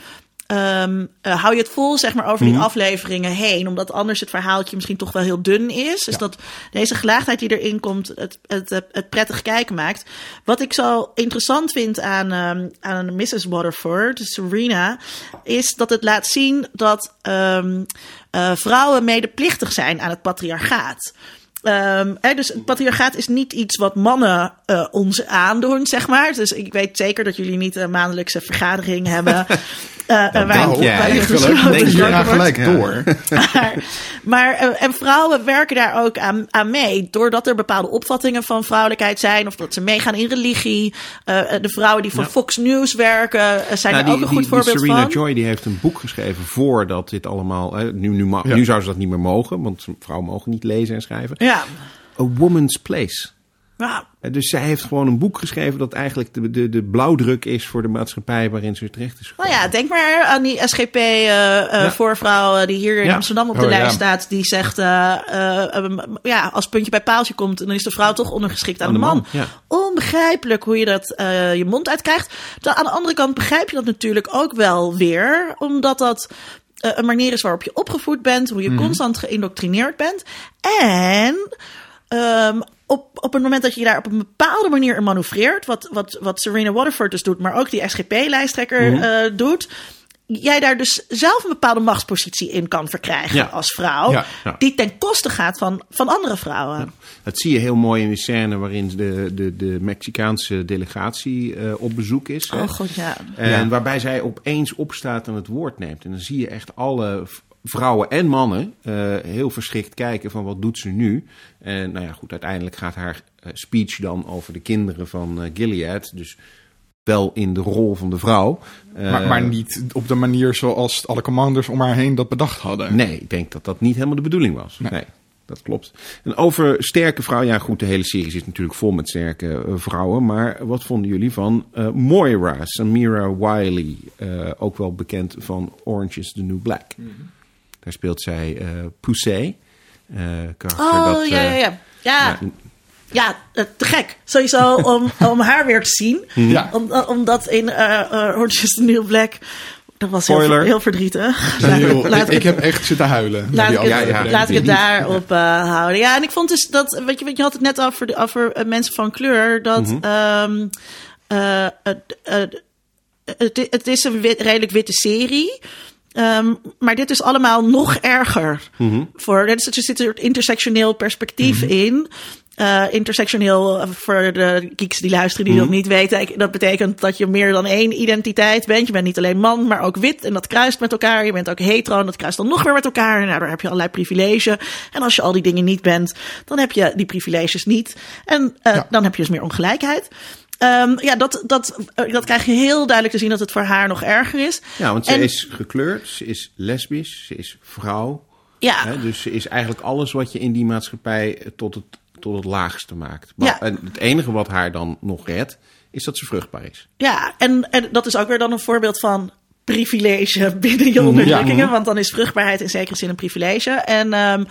Eh, hou je het vol, zeg maar, over die afleveringen heen. Omdat anders het verhaaltje misschien toch wel heel dun is. Dus dat deze gelaagdheid die erin komt, het, het, het, het prettig kijken maakt. Wat ik zo interessant vind aan, ehm, aan Mrs. Waterford, Serena, is dat het laat zien dat ehm, eh, vrouwen medeplichtig zijn aan het patriarchaat. Ehm, hè, dus het patriarchaat is niet iets wat mannen eh, ons aandoen, zeg maar. Dus ik weet zeker dat jullie niet een maandelijkse vergadering hebben. eh, waar- denk jij. waar je hierna wordt. gelijk Ja. door. Maar, maar eh, en vrouwen werken daar ook aan, aan mee. Doordat er bepaalde opvattingen van vrouwelijkheid zijn. Of dat ze meegaan in religie. Eh, de vrouwen die voor Ja. Fox News werken. zijn Nou, er ook een goed voorbeeld Serena van. Joy die heeft een boek geschreven voordat dit allemaal... Hè, nu, nu, Ja. nu zou ze dat niet meer mogen, want vrouwen mogen niet lezen en schrijven. Ja. A Woman's Place. Ja. Eh, Dus zij heeft gewoon een boek geschreven dat eigenlijk de, de, de blauwdruk is voor de maatschappij waarin ze terecht is Nou gekomen. ja, denk maar aan die SGP-voorvrouw die hier in Ja. Amsterdam op de Oh, ja. lijst staat. Die zegt, eh, eh, eh, ja, als puntje bij paaltje komt, dan is de vrouw toch ondergeschikt aan, Aan de de man. man, ja. Onbegrijpelijk hoe je dat eh, je mond uitkrijgt. Aan de andere kant begrijp je dat natuurlijk ook wel weer, omdat dat eh, een manier is waarop je opgevoed bent, hoe je Mhm. constant geïndoctrineerd bent. En ehm, op, op het moment dat je daar op een bepaalde manier in manoeuvreert, wat, wat, wat Serena Waterford dus doet, maar ook die SGP-lijsttrekker Mhm. eh, doet, jij daar dus zelf een bepaalde machtspositie in kan verkrijgen Ja. als vrouw, Ja, ja. die ten koste gaat van, van andere vrouwen. Dat zie je heel mooi in de scène waarin de, de, de Mexicaanse delegatie eh, op bezoek is. hè. Oh god, ja. En Ja. waarbij zij opeens opstaat en het woord neemt. En dan zie je echt alle vrouwen en mannen eh, heel verschrikt kijken van wat doet ze nu. En nou ja, goed, uiteindelijk gaat haar eh, speech dan over de kinderen van Gilead. Dus wel in de rol van de vrouw. Eh, Maar, maar niet op de manier zoals alle commanders om haar heen dat bedacht hadden. Nee, ik denk dat dat niet helemaal de bedoeling was. Nee. Nee. dat klopt. En over sterke vrouwen, ja goed, de hele serie zit natuurlijk vol met sterke eh, vrouwen. Maar wat vonden jullie van eh, Moira, Samira Wiley, eh, ook wel bekend van Orange is the New Black? Daar speelt zij eh Poussey. eh karakter Oh, dat, ja, ja, ja. Ja, ja, ja, eh, te gek. Sowieso om, om haar weer te zien. Ja. Om, omdat in eh eh, Orange is the New Black... Dat was heel, heel verdrietig. Laat ik, ik heb echt zitten huilen. Laat, ik het, ja, laat ik het daarop eh, houden. Ja, en ik vond dus dat, weet je, je had het net over, over eh, mensen van kleur, dat ehm, eh, het, eh, het, het is een wit- redelijk witte serie. Ehm, maar dit is allemaal nog erger. voor, er zit er zit een intersectioneel perspectief in. Eh, intersectioneel, eh, voor de geeks die luisteren die dat niet weten. Dat betekent dat je meer dan één identiteit bent. Je bent niet alleen man, maar ook wit. En dat kruist met elkaar. Je bent ook hetero en dat kruist dan nog weer met elkaar. En daardoor heb je allerlei privileges. En als je al die dingen niet bent, dan heb je die privileges niet. En eh, Ja. dan heb je dus meer ongelijkheid. Ehm, ja, dat, dat, dat krijg je heel duidelijk te zien dat het voor haar nog erger is. ja, want ze is gekleurd, ze is lesbisch, ze is vrouw. Ja, Hè, dus ze is eigenlijk alles wat je in die maatschappij tot het, tot het laagste maakt. Maar- Ja. En het enige wat haar dan nog redt, is dat ze vruchtbaar is. Ja, en, en dat is ook weer dan een voorbeeld van privilege binnen je onderdrukkingen. Want dan is vruchtbaarheid in zekere zin een privilege. En ehm,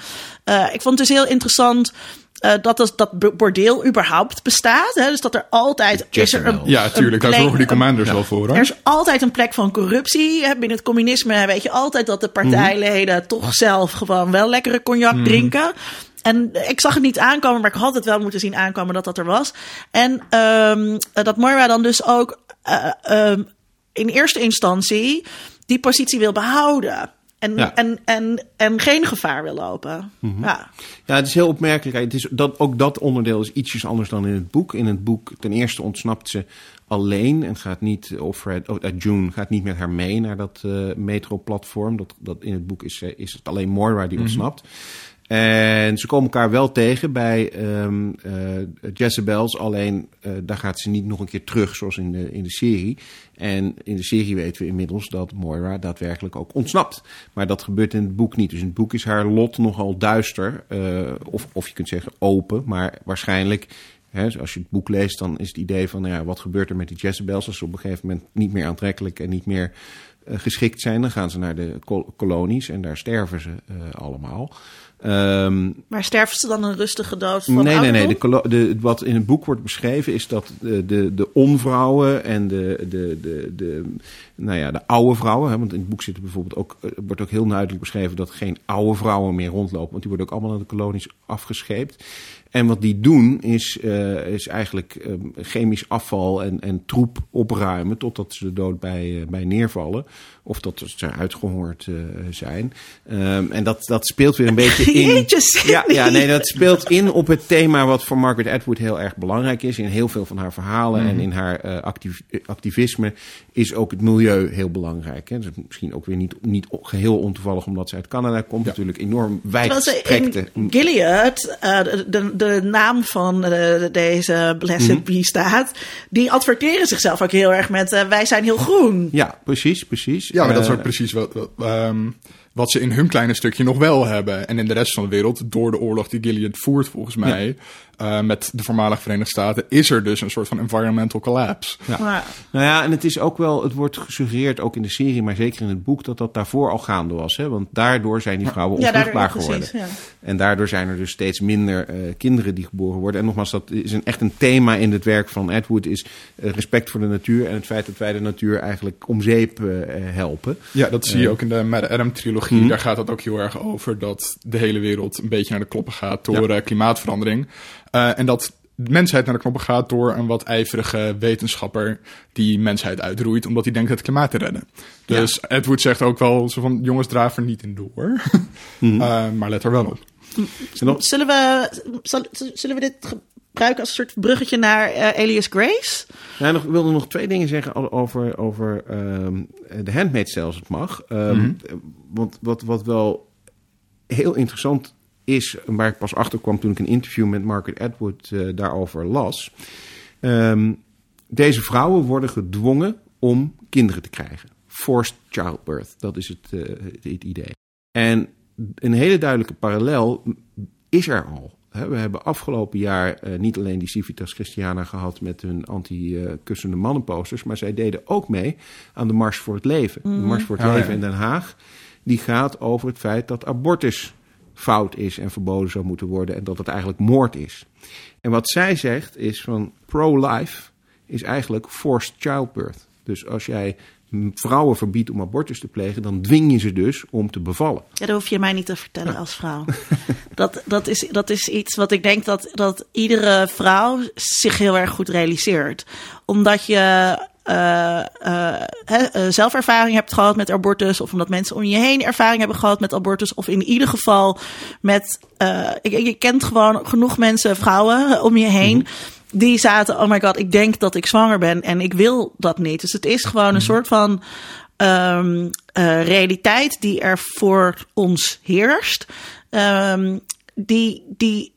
eh, ik vond het dus heel interessant eh, dat, is, dat bordeel überhaupt bestaat. Hè? Dus dat er altijd is er een. Ja, tuurlijk. Daar plek- zorgen die een- commanders wel voor. Hoor. er is altijd een plek van corruptie. Hè, Binnen het communisme weet je altijd dat de partijleden toch zelf gewoon wel lekkere cognac drinken. En ik zag het niet aankomen, maar ik had het wel moeten zien aankomen dat dat er was. En ehm, dat Moira dan dus ook eh, ehm, in eerste instantie die positie wil behouden. En, Ja. en, en, en geen gevaar wil lopen. Ja. Ja, het is heel opmerkelijk. Het is dat, ook dat onderdeel is ietsjes anders dan in het boek. In het boek, ten eerste ontsnapt ze alleen en gaat niet, of Fred, oh, eh, June gaat niet met haar mee naar dat eh metroplatform. Dat, dat in het boek is, is het alleen Moira die ontsnapt. En ze komen elkaar wel tegen bij ehm eh, Jezebels, alleen eh, daar gaat ze niet nog een keer terug zoals in de, in de serie. En in de serie weten we inmiddels dat Moira daadwerkelijk ook ontsnapt. Maar dat gebeurt in het boek niet. Dus in het boek is haar lot nogal duister, eh, of, of je kunt zeggen open, maar waarschijnlijk... Als je het boek leest, dan is het idee van nou ja, wat gebeurt er met die Jezebels als ze op een gegeven moment niet meer aantrekkelijk en niet meer geschikt zijn. Dan gaan ze naar de kol- kolonies en daar sterven ze allemaal. Ehm, Maar sterven ze dan een rustige dood van nee, nee, nee. De, de, wat in het boek wordt beschreven is dat de, de, de onvrouwen en de, de, de, de, nou ja, de oude vrouwen. Hè, want in het boek zit er bijvoorbeeld ook, eh, wordt ook heel duidelijk beschreven dat geen oude vrouwen meer rondlopen. Want die worden ook allemaal naar de kolonies afgescheept. En wat die doen is, eh, is eigenlijk eh, chemisch afval en, en troep opruimen totdat ze de dood bij, eh, bij neervallen. Of dat ze uitgehongerd eh, zijn. Ehm, en dat, dat speelt weer een beetje in. Ja, ja, nee, dat speelt in op het thema wat voor Margaret Atwood heel erg belangrijk is. In heel veel van haar verhalen en in haar eh, eh, activisme is ook het milieu heel belangrijk. Hè. Dus misschien ook weer niet, niet geheel ontoevallig omdat ze uit Canada komt. Natuurlijk enorm wijdstrekte. in Gilead, de, de, naam van deze Blessed Bee staat, die adverteren zichzelf ook heel erg met wij zijn heel groen. Ja, precies, precies. Ja, maar dat is Eh, ook precies wat, wat, ehm, wat ze in hun kleine stukje nog wel hebben. En in de rest van de wereld, door de oorlog die Gilead voert volgens mij, eh, met de voormalige Verenigde Staten, is er dus een soort van environmental collapse. Ja. Maar- Nou ja, en het is ook wel, het wordt gesuggereerd ook in de serie, maar zeker in het boek, dat dat daarvoor al gaande was. Hè? Want daardoor zijn die vrouwen Ja, onvruchtbaar geworden. precies, ja. En daardoor zijn er dus steeds minder eh, kinderen die geboren worden. En nogmaals, dat is een, echt een thema in het werk van Edward, is eh, respect voor de natuur en het feit dat wij de natuur eigenlijk om zeep helpen. Ja, dat zie je ook in de Mad Adam-trilogie. Mhm. Daar gaat het ook heel erg over dat de hele wereld een beetje naar de kloppen gaat door klimaatverandering. Eh, en dat de mensheid naar de knoppen gaat door een wat ijverige wetenschapper die mensheid uitroeit, omdat hij denkt het klimaat te redden. Dus Edward zegt ook wel zo van, jongens, draaf er niet in door. Eh, maar let er wel op. Zullen, we, zal- zullen we dit gebruiken als een soort bruggetje naar eh, Elias Grace? Ja, nog, ik wilde nog twee dingen zeggen over, over ehm, de handmaid zelfs het mag. Ehm, Want wat, wat wel heel interessant is, waar ik pas achter kwam toen ik een interview met Margaret Atwood eh, daarover las. Ehm, deze vrouwen worden gedwongen om kinderen te krijgen. Forced childbirth, dat is het, eh, het, idee. En een hele duidelijke parallel is er al. Hè, We hebben afgelopen jaar eh, niet alleen die Civitas Christiana gehad met hun anti-kussende mannenposters, maar zij deden ook mee aan de Mars voor het Leven. De Mars voor het ja. Leven in Den Haag, die gaat over het feit dat abortus fout is en verboden zou moeten worden en dat het eigenlijk moord is. En wat zij zegt is van pro-life is eigenlijk forced childbirth. Dus als jij vrouwen verbiedt om abortus te plegen, dan dwing je ze dus om te bevallen. Ja, dat hoef je mij niet te vertellen als vrouw. dat, dat, is, dat is iets wat ik denk dat, dat iedere vrouw zich heel erg goed realiseert. Omdat je eh, eh, hè, eh, zelf ervaring hebt gehad met abortus, of omdat mensen om je heen ervaring hebben gehad met abortus, of in ieder geval met. eh, je, je kent gewoon genoeg mensen, vrouwen om je heen. Die zaten, oh my god, ik denk dat ik zwanger ben en ik wil dat niet. Dus het is gewoon een soort van eh, realiteit die er voor ons heerst. Ehm, die, die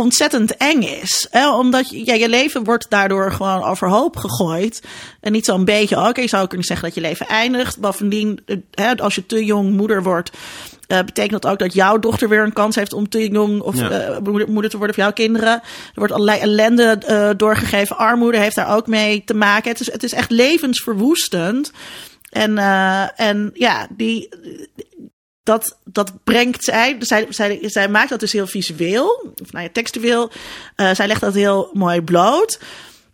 ontzettend eng is. Hè? Omdat je, ja, je leven wordt daardoor gewoon overhoop gegooid. En niet zo'n beetje, oké, je zou kunnen zeggen dat je leven eindigt. Bovendien, eh, hè, als je te jong moeder wordt, eh, betekent dat ook dat jouw dochter weer een kans heeft om te jong of Ja. eh, moeder, moeder te worden voor jouw kinderen. Er wordt allerlei ellende doorgegeven. Armoede heeft daar ook mee te maken. Het is, het is echt levensverwoestend. En, en ja, die, dat, dat brengt zij, zij, zij, zij maakt dat dus heel visueel, of nou ja, textueel. Uh, zij legt dat heel mooi bloot.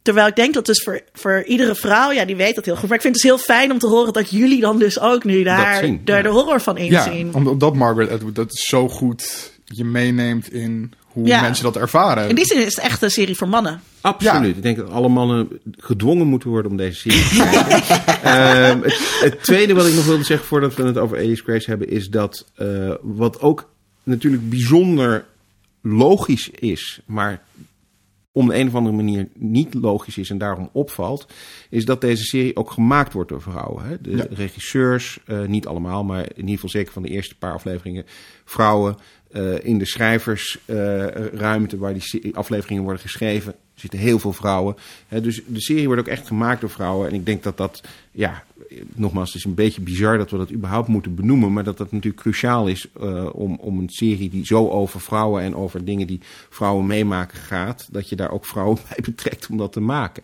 Terwijl ik denk dat dus voor, voor iedere vrouw, ja, die weet dat heel goed. Maar ik vind het dus heel fijn om te horen dat jullie dan dus ook nu daar, zien, daar ja. de horror van inzien. Ja, omdat Margaret Atwood dat zo goed je meeneemt in hoe Ja. mensen dat ervaren. In die zin is het echt een serie voor mannen. Absoluut. Ja. Ik denk dat alle mannen gedwongen moeten worden om deze serie te kijken. Ehm, het, het tweede wat ik nog wilde zeggen voordat we het over Alias Grace hebben, is dat eh, wat ook natuurlijk bijzonder logisch is, maar om de een of andere manier niet logisch is en daarom opvalt, is dat deze serie ook gemaakt wordt door vrouwen. Hè? De Ja. regisseurs, eh, niet allemaal, maar in ieder geval zeker van de eerste paar afleveringen, vrouwen. Eh, in de schrijversruimte waar die afleveringen worden geschreven, zitten heel veel vrouwen. Dus de serie wordt ook echt gemaakt door vrouwen. En ik denk dat dat, ja, nogmaals, het is een beetje bizar dat we dat überhaupt moeten benoemen. Maar dat dat natuurlijk cruciaal is eh, om, om een serie die zo over vrouwen en over dingen die vrouwen meemaken gaat. Dat je daar ook vrouwen bij betrekt om dat te maken.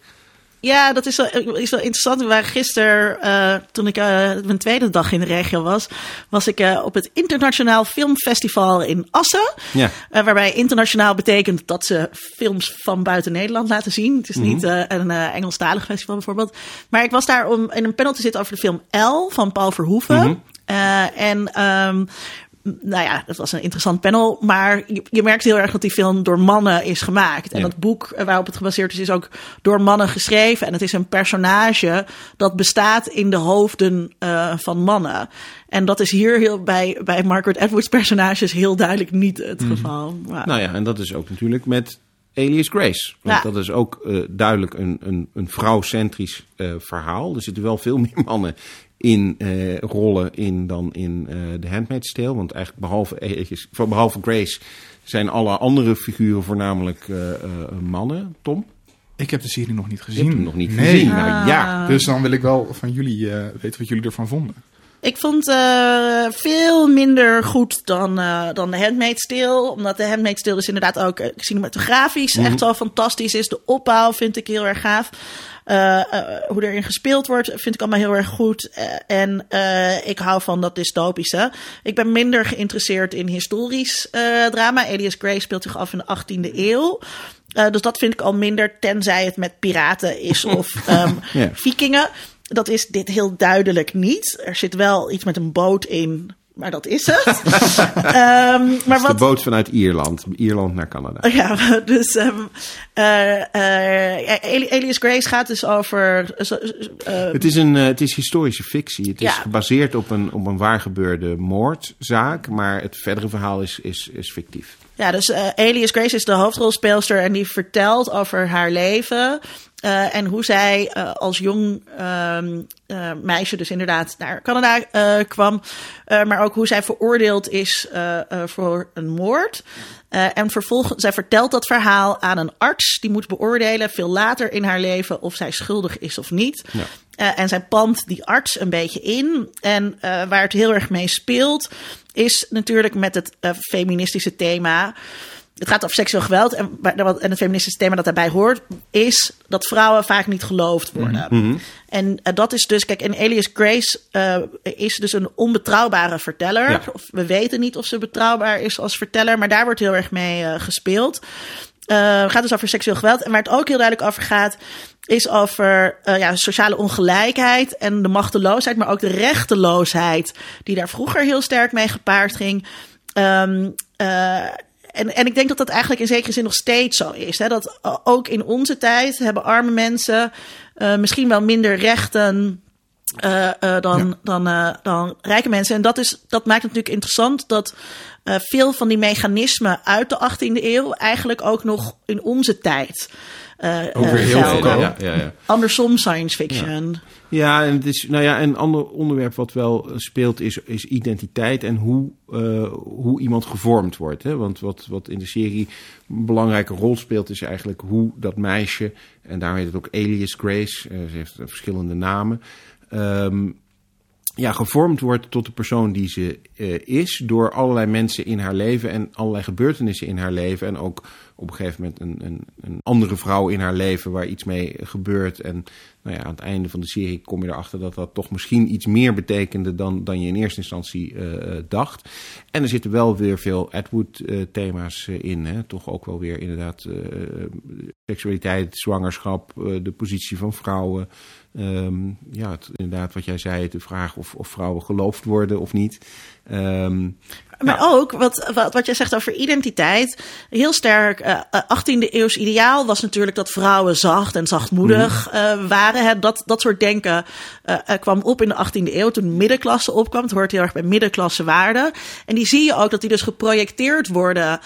Ja, dat is wel, is wel interessant. We waren gisteren, eh, toen ik eh, mijn tweede dag in de regio was, was ik eh, op het Internationaal Filmfestival in Assen. Ja. Waarbij internationaal betekent dat ze films van buiten Nederland laten zien. Het is niet eh, een Engelstalig festival bijvoorbeeld. Maar ik was daar om in een panel te zitten over de film L van Paul Verhoeven. Eh, en ehm, nou ja, dat was een interessant panel. Maar je, je merkt heel erg dat die film door mannen is gemaakt. En Ja. dat boek eh, waarop het gebaseerd is, is ook door mannen geschreven. En het is een personage dat bestaat in de hoofden eh, van mannen. En dat is hier heel, bij, bij Margaret Atwood's personages heel duidelijk niet het geval. Maar- Nou ja, en dat is ook natuurlijk met Alias Grace. Want Ja. dat is ook eh, duidelijk een, een, een vrouwcentrisch eh, verhaal. Er zitten wel veel meer mannen in eh, rollen in dan in eh The Handmaid's Tale. Want eigenlijk behalve, Alias- behalve Grace zijn alle andere figuren voornamelijk eh, eh, mannen. Tom, Ik heb de serie nog niet je gezien. hebt hem nog niet Nee. gezien. Nou ja, Dus dan wil ik wel van jullie eh, weten wat jullie ervan vonden. Ik vond eh veel minder goed dan, eh dan The Handmaid's Tale. Omdat The Handmaid's Tale dus inderdaad ook eh, cinematografisch echt zo fantastisch is. De opbouw vind ik heel erg gaaf. Hoe erin gespeeld wordt vind ik allemaal heel erg goed. En ik hou van dat dystopische. Ik ben minder geïnteresseerd in historisch drama. Alias Gray speelt zich af in de 18e eeuw. Dus dat vind ik al minder, tenzij het met piraten is of ehm, vikingen. Dat is dit heel duidelijk niet. Er zit wel iets met een boot in, maar dat is het. Ehm, maar is de wat, boot vanuit Ierland. Ierland naar Canada. ja, dus ehm Alias Grace gaat dus over. eh, zo- eh, Het is, een, het is historische fictie. Het is Ja. gebaseerd op een, op een waar gebeurde moordzaak. Maar het verdere verhaal is, is, is fictief. Ja, dus Alias Grace is de hoofdrolspeelster en die vertelt over haar leven. Eh, en hoe zij eh, als jong ehm, eh, meisje dus inderdaad naar Canada kwam. Maar ook hoe zij veroordeeld is voor een moord. En vervolgens, zij vertelt dat verhaal aan een arts. Die moet beoordelen veel later in haar leven of zij schuldig is of niet. Ja. En zij pant die arts een beetje in. En waar het heel erg mee speelt, is natuurlijk met het feministische thema. Het gaat over seksueel geweld. En, en het feministische thema dat daarbij hoort, is dat vrouwen vaak niet geloofd worden. En eh, dat is dus, kijk, en Alias Grace eh, is dus een onbetrouwbare verteller. Ja. Of we weten niet of ze betrouwbaar is als verteller, maar daar wordt heel erg mee eh, gespeeld. Het gaat dus over seksueel geweld. En waar het ook heel duidelijk over gaat, is over ja, sociale ongelijkheid en de machteloosheid, maar ook de rechteloosheid, die daar vroeger heel sterk mee gepaard ging. Eh, en, en ik denk dat dat eigenlijk in zekere zin nog steeds zo is. Hè? Dat eh, ook in onze tijd hebben arme mensen eh, misschien wel minder rechten eh, dan, dan, dan rijke mensen. En dat, is, dat maakt het natuurlijk interessant dat veel van die mechanismen uit de 18e eeuw eigenlijk ook nog in onze tijd Ook weer eh, heel gelden. veel. Ja, ja, ja. Andersom science fiction. Ja, en het is, nou ja, een ander onderwerp wat wel eh, speelt is, is identiteit en hoe, eh, hoe iemand gevormd wordt. Hè? Want wat, wat in de serie een belangrijke rol speelt, is eigenlijk hoe dat meisje, en daar heet het ook Alias Grace, eh, ze heeft eh, verschillende namen, ehm, ja, gevormd wordt tot de persoon die ze eh, is door allerlei mensen in haar leven en allerlei gebeurtenissen in haar leven en ook op een gegeven moment een, een, een andere vrouw in haar leven waar iets mee gebeurt. En nou ja, aan het einde van de serie kom je erachter dat dat toch misschien iets meer betekende dan, dan je in eerste instantie uh, dacht. En er zitten wel weer veel Atwood-thema's uh, in. Hè? Toch ook wel weer inderdaad seksualiteit, zwangerschap, de positie van vrouwen. Um, ja, het, inderdaad, wat jij zei, de vraag of, of vrouwen geloofd worden of niet. Um, maar nou. ook wat, wat, wat jij zegt over identiteit. Heel sterk, uh, 18e eeuws ideaal was natuurlijk dat vrouwen zacht en zachtmoedig uh, waren. Hè. Dat, dat soort denken uh, kwam op in de 18e eeuw toen middenklasse opkwam. Het hoort heel erg bij middenklasse waarden. En die zie je ook dat die dus geprojecteerd worden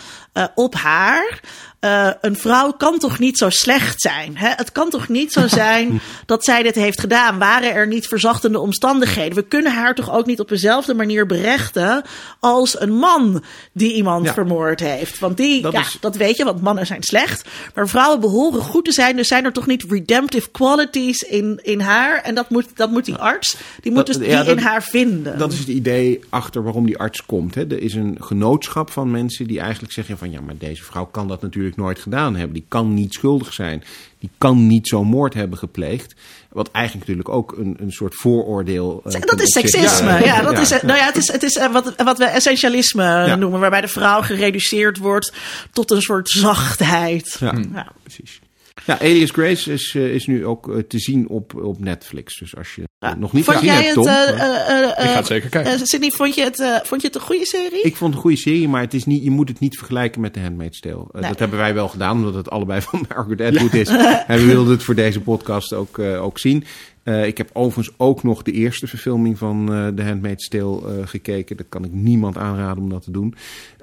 op haar. Uh, een vrouw kan toch niet zo slecht zijn? Hè? Het kan toch niet zo zijn dat zij dit heeft gedaan? Waren er niet verzachtende omstandigheden? We kunnen haar toch ook niet op dezelfde manier berechten als een man die iemand ja. vermoord heeft? Want die, dat, ja, is... dat weet je, want mannen zijn slecht. Maar vrouwen behoren goed te zijn. Dus zijn er toch niet redemptive qualities in, in haar? En dat moet, dat moet die arts, die moet dat, dus ja, die dat, in haar vinden. Dat is het idee achter waarom die arts komt. Hè? Er is een genootschap van mensen die eigenlijk zeggen van ja, maar deze vrouw kan dat natuurlijk nooit gedaan hebben. Die kan niet schuldig zijn. Die kan niet zo'n moord hebben gepleegd. Wat eigenlijk natuurlijk ook een, een soort vooroordeel. Uh, dat is seksisme. Ja, ja, dat ja. Is, nou ja, het is, het is uh, wat, wat we essentialisme ja. noemen. Waarbij de vrouw gereduceerd wordt tot een soort zachtheid. Ja, precies. Ja, Alias Grace is, uh, is nu ook uh, te zien op, op Netflix. Dus als je ja. nog niet vond gezien jij hebt, Tom, het, uh, ik ga het zeker kijken. Sydney, vond je, het, vond je het een goede serie? Ik vond het een goede serie, maar het is niet, je moet het niet vergelijken met The Handmaid's Tale. Nee. Dat hebben wij wel gedaan, omdat het allebei van Margaret Atwood ja. is. en we wilden het voor deze podcast ook, ook zien. Uh, ik heb overigens ook nog de eerste verfilming van uh, The Handmaid's Tale uh, gekeken. Dat kan ik niemand aanraden om dat te doen.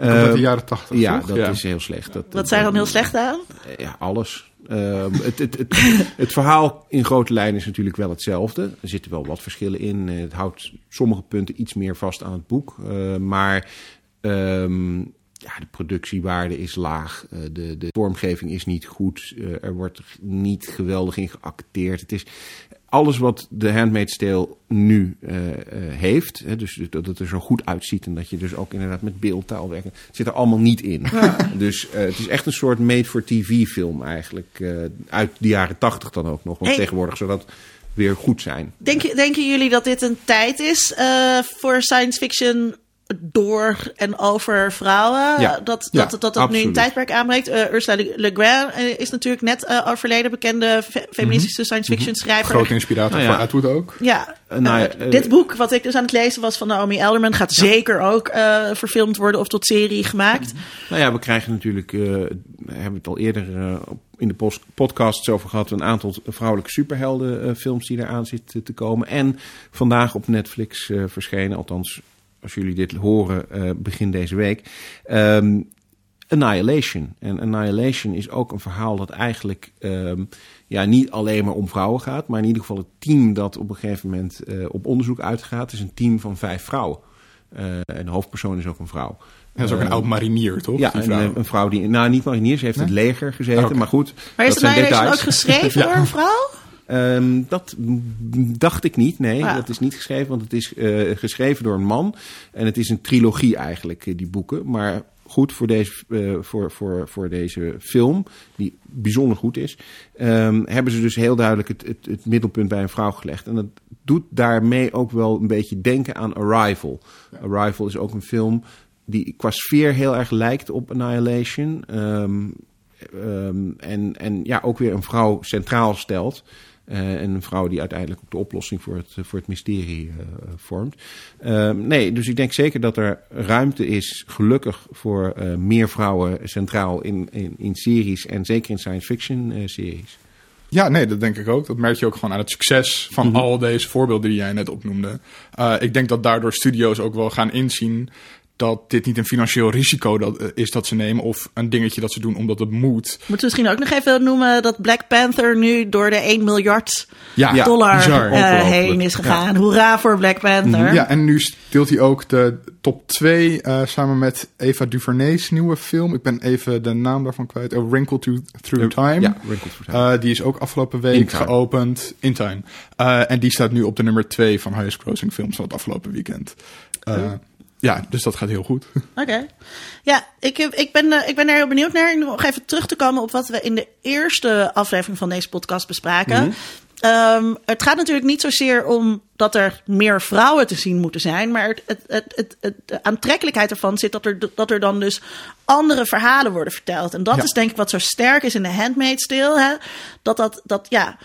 Uh, uit de jaren tachtig, Ja, toch? dat ja. is heel slecht. Dat, Wat zijn dan heel slecht aan? Ja, alles. Uh, het, het, het, verhaal in grote lijnen is natuurlijk wel hetzelfde. Er zitten wel wat verschillen in. Het houdt sommige punten iets meer vast aan het boek. Uh, maar um, ja, de productiewaarde is laag. Uh, de, de vormgeving is niet goed. er wordt niet geweldig in geacteerd. Het is alles wat de Handmaid's Tale nu uh, uh, heeft, hè, dus dat het er zo goed uitziet en dat je dus ook inderdaad met beeldtaal werkt, zit er allemaal niet in. Ja. Dus uh, het is echt een soort made-for-TV film eigenlijk, uit de jaren tachtig dan ook nog, want hey. tegenwoordig zou dat weer goed zijn. Denk, denken jullie dat dit een tijd is voor science fiction door en over vrouwen. Ja, dat dat, ja, dat, dat nu een tijdperk aanbreekt. Uh, Ursula Le Guin uh, is natuurlijk net uh, overleden. Bekende fe feministische mm -hmm. science fiction schrijver. Grote inspirator nou ja. voor Atwood ook. Ja. Nou dit boek wat ik dus aan het lezen was van Naomi Elderman... gaat zeker ook verfilmd worden of tot serie gemaakt. Nou ja, we krijgen natuurlijk... we hebben het al eerder in de podcast over gehad... een aantal vrouwelijke superheldenfilms die eraan zitten te komen. En vandaag op Netflix verschenen, althans als jullie dit horen uh, begin deze week. Um, Annihilation. En Annihilation is ook een verhaal dat eigenlijk um, ja, niet alleen maar om vrouwen gaat, maar in ieder geval het team dat op een gegeven moment uh, op onderzoek uitgaat, is een team van vijf vrouwen. Uh, en de hoofdpersoon is ook een vrouw. Dat is ook een oud marinier, toch? Ja, vrouw? Een, een, vrouw die, nou niet marinier, ze heeft nee? het leger gezeten, okay. maar goed. Maar is Annihilation ook geschreven ja. door een vrouw? Um, dat dacht ik niet. Nee, ah. dat is niet geschreven, want het is uh, geschreven door een man. En het is een trilogie eigenlijk, die boeken. Maar goed, voor deze, uh, voor, voor, voor deze film, die bijzonder goed is, um, hebben ze dus heel duidelijk het, het, het middelpunt bij een vrouw gelegd. En dat doet daarmee ook wel een beetje denken aan Arrival. Ja. Arrival is ook een film die qua sfeer heel erg lijkt op Annihilation. Um, um, en, en ja, ook weer een vrouw centraal stelt. Uh, en een vrouw die uiteindelijk ook de oplossing voor het, voor het mysterie uh, vormt. Uh, nee, dus ik denk zeker dat er ruimte is, gelukkig, voor meer vrouwen centraal in, in, in, series en zeker in science fiction series. Ja, nee, dat denk ik ook. Dat merk je ook gewoon aan het succes van mm -hmm. al deze voorbeelden die jij net opnoemde. ik denk dat daardoor studio's ook wel gaan inzien dat dit niet een financieel risico dat, uh, is dat ze nemen of een dingetje dat ze doen omdat het moet. Moeten we misschien ook nog even noemen dat Black Panther nu door de 1 miljard ja, dollar uh, heen is gegaan. Ja. Hoera voor Black Panther. Mm -hmm. Ja, en nu deelt hij ook de top 2 uh, samen met Eva DuVernay's nieuwe film. Ik ben even de naam daarvan kwijt. Oh, Wrinkle to, Through Time. Ja, Wrinkle Through Time. die is ook afgelopen week in geopend. In Time. en die staat nu op de nummer 2 van highest grossing films van het afgelopen weekend. Ja, dus dat gaat heel goed. Oké. Ja, ik, heb- ik, ben, eh, ik ben er heel benieuwd naar. Nog even terug te komen op wat we in de eerste aflevering van deze podcast bespraken. Ehm, het gaat natuurlijk niet zozeer om dat er meer vrouwen te zien moeten zijn. Maar het, het, het, het, de aantrekkelijkheid ervan zit dat er, dat er dan dus andere verhalen worden verteld. En dat Ja. is denk ik wat zo sterk is in de Handmaid's Tale. Hè? Dat dat, dat ja...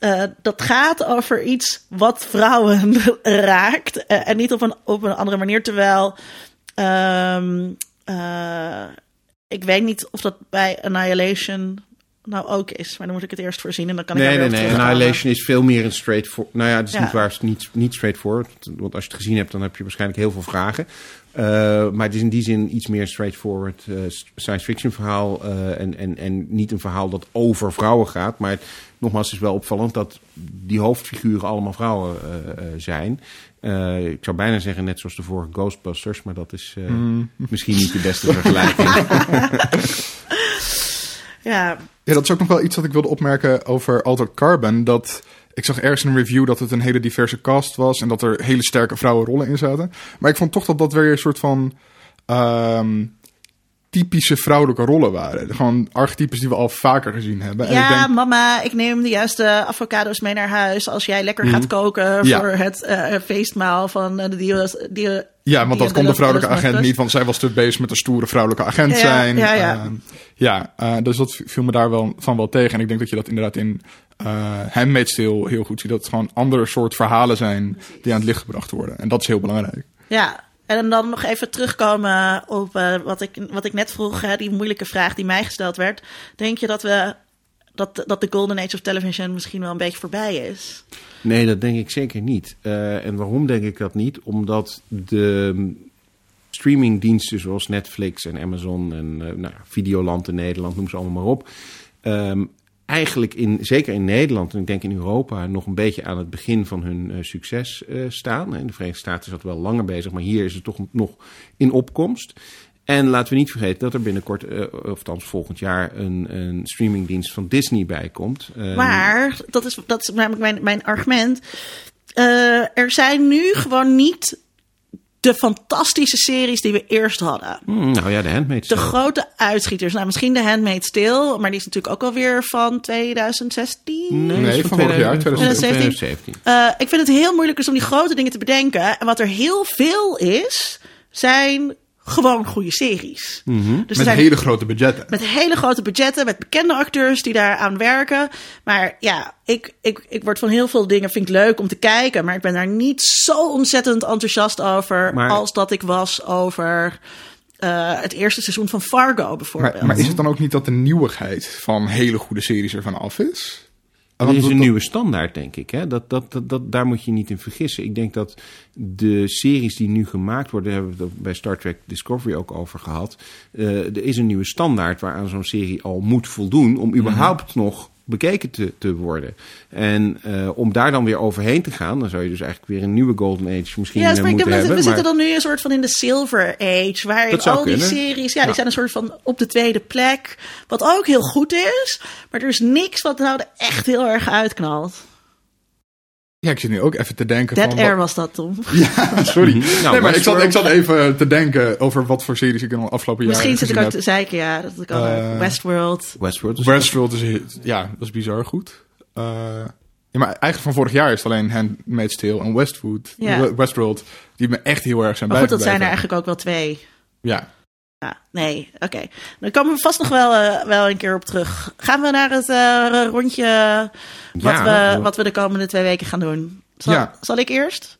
eh, dat gaat over iets wat vrouwen raakt. eh, en niet op een, op een andere manier. Terwijl. ehm, eh, ik weet niet of dat bij Annihilation nou ook is. Maar dan moet ik het eerst voorzien en dan kan ik Nee, daar nee, nee. terugkomen. Annihilation is veel meer een straightforward... Nou ja, het is Ja. niet waar. Het is niet, niet straightforward. Want als je het gezien hebt, dan heb je waarschijnlijk heel veel vragen. Eh, maar het is in die zin iets meer straightforward eh, science fiction verhaal. eh, en, en, en niet een verhaal dat over vrouwen gaat. Maar het- nogmaals, het is wel opvallend dat die hoofdfiguren allemaal vrouwen eh, eh, zijn. Eh, ik zou bijna zeggen net zoals de vorige Ghostbusters. Maar dat is eh, misschien niet de beste vergelijking. Ja, Ja, dat is ook nog wel iets dat ik wilde opmerken over Altered Carbon. Dat ik zag ergens in een review dat het een hele diverse cast was en dat er hele sterke vrouwenrollen in zaten. Maar ik vond toch dat dat weer een soort van ehm, typische vrouwelijke rollen waren. Gewoon archetypes die we al vaker gezien hebben. En ja ik denk, mama, ik neem de juiste avocado's mee naar huis. Als jij lekker gaat koken Mhm. Ja. voor het eh, feestmaal van eh, de dios. Die, ja, want dat kon de vrouwelijke agent niet, want zij was te bezig met een stoere vrouwelijke agent Ja, zijn. ja, ja. Ehm, ja, eh, dus dat viel me daar wel van wel tegen. En ik denk dat je dat inderdaad in eh Handmaid's Tale heel goed ziet. Dat het gewoon andere soort verhalen zijn die aan het licht gebracht worden. En dat is heel belangrijk. Ja, en dan nog even terugkomen op eh, wat, ik, wat ik net vroeg, hè, die moeilijke vraag die mij gesteld werd. Denk je dat, we, dat, dat de Golden Age of Television misschien wel een beetje voorbij is? Nee, dat denk ik zeker niet. Eh, en waarom denk ik dat niet? Omdat de streamingdiensten zoals Netflix en Amazon en eh, nou, Videoland in Nederland, noem ze allemaal maar op. ehm, eigenlijk in, zeker in Nederland en ik denk in Europa, nog een beetje aan het begin van hun eh, succes eh, staan. In de Verenigde Staten is dat wel langer bezig, maar hier is het toch nog in opkomst. En laten we niet vergeten dat er binnenkort, of althans volgend jaar, een, een streamingdienst van Disney bij komt. Eh, Maar, dat is, dat is namelijk mijn, mijn argument. Er zijn nu gewoon niet de fantastische series die we eerst hadden. hmm, nou ja, de Handmaid's De grote uitschieters. Nou, misschien de Handmaid's Tale, maar die is natuurlijk ook alweer van 2016. Nee, van vorig jaar, 2017. 2017. Eh, ik vind het heel moeilijk dus om die grote dingen te bedenken. En wat er heel veel is, zijn gewoon goede series. Dus er Met zijn hele grote budgetten. met hele grote budgetten, met bekende acteurs die daaraan werken. Maar ja, ik, ik, ik word van heel veel dingen vind ik leuk om te kijken. Maar ik ben daar niet zo ontzettend enthousiast over Maar- als dat ik was over eh, het eerste seizoen van Fargo bijvoorbeeld. Maar, maar is het dan ook niet dat de nieuwigheid van hele goede series ervan af is? Er Want is een dat- nieuwe standaard, denk ik. Hè? Dat, dat, dat, dat, daar moet je niet in vergissen. Ik denk dat de series die nu gemaakt worden, daar hebben we het bij Star Trek Discovery ook over gehad. eh, er is een nieuwe standaard waaraan zo'n serie al moet voldoen om überhaupt nog bekeken te, te worden. En eh, om daar dan weer overheen te gaan, dan zou je dus eigenlijk weer een nieuwe Golden Age misschien Ja, eh, dus ik moeten we, hebben. we maar- zitten dan nu een soort van in de Silver Age. Zou al die kunnen. series, ja, die Ja. zijn een soort van op de tweede plek. Wat ook heel goed is. Maar er is niks wat nou er echt heel erg uitknalt. Ja, ik zit nu ook even te denken Dead van... Air wat- was dat, Tom. Ja, sorry. Nou, nee, maar ik zat, ik zat even te denken over wat voor series ik in de afgelopen jaren Misschien zit ik ook te zeiken, ja. Dat ik al Eh, Westworld. Westworld is Westworld is, ja, dat is bizar goed. Eh, ja, maar eigenlijk van vorig jaar is het alleen Handmaid's Tale en Westwood, Ja. Westworld, die me echt heel erg zijn Maar goed, dat zijn er bijgebleven. eigenlijk ook wel twee. Ja, Ja, nee, oké. Dan komen we vast nog wel, eh, wel een keer op terug. Gaan we naar het eh, rondje wat, Ja, we, wat we de komende twee weken gaan doen? Zal, Ja. zal ik eerst?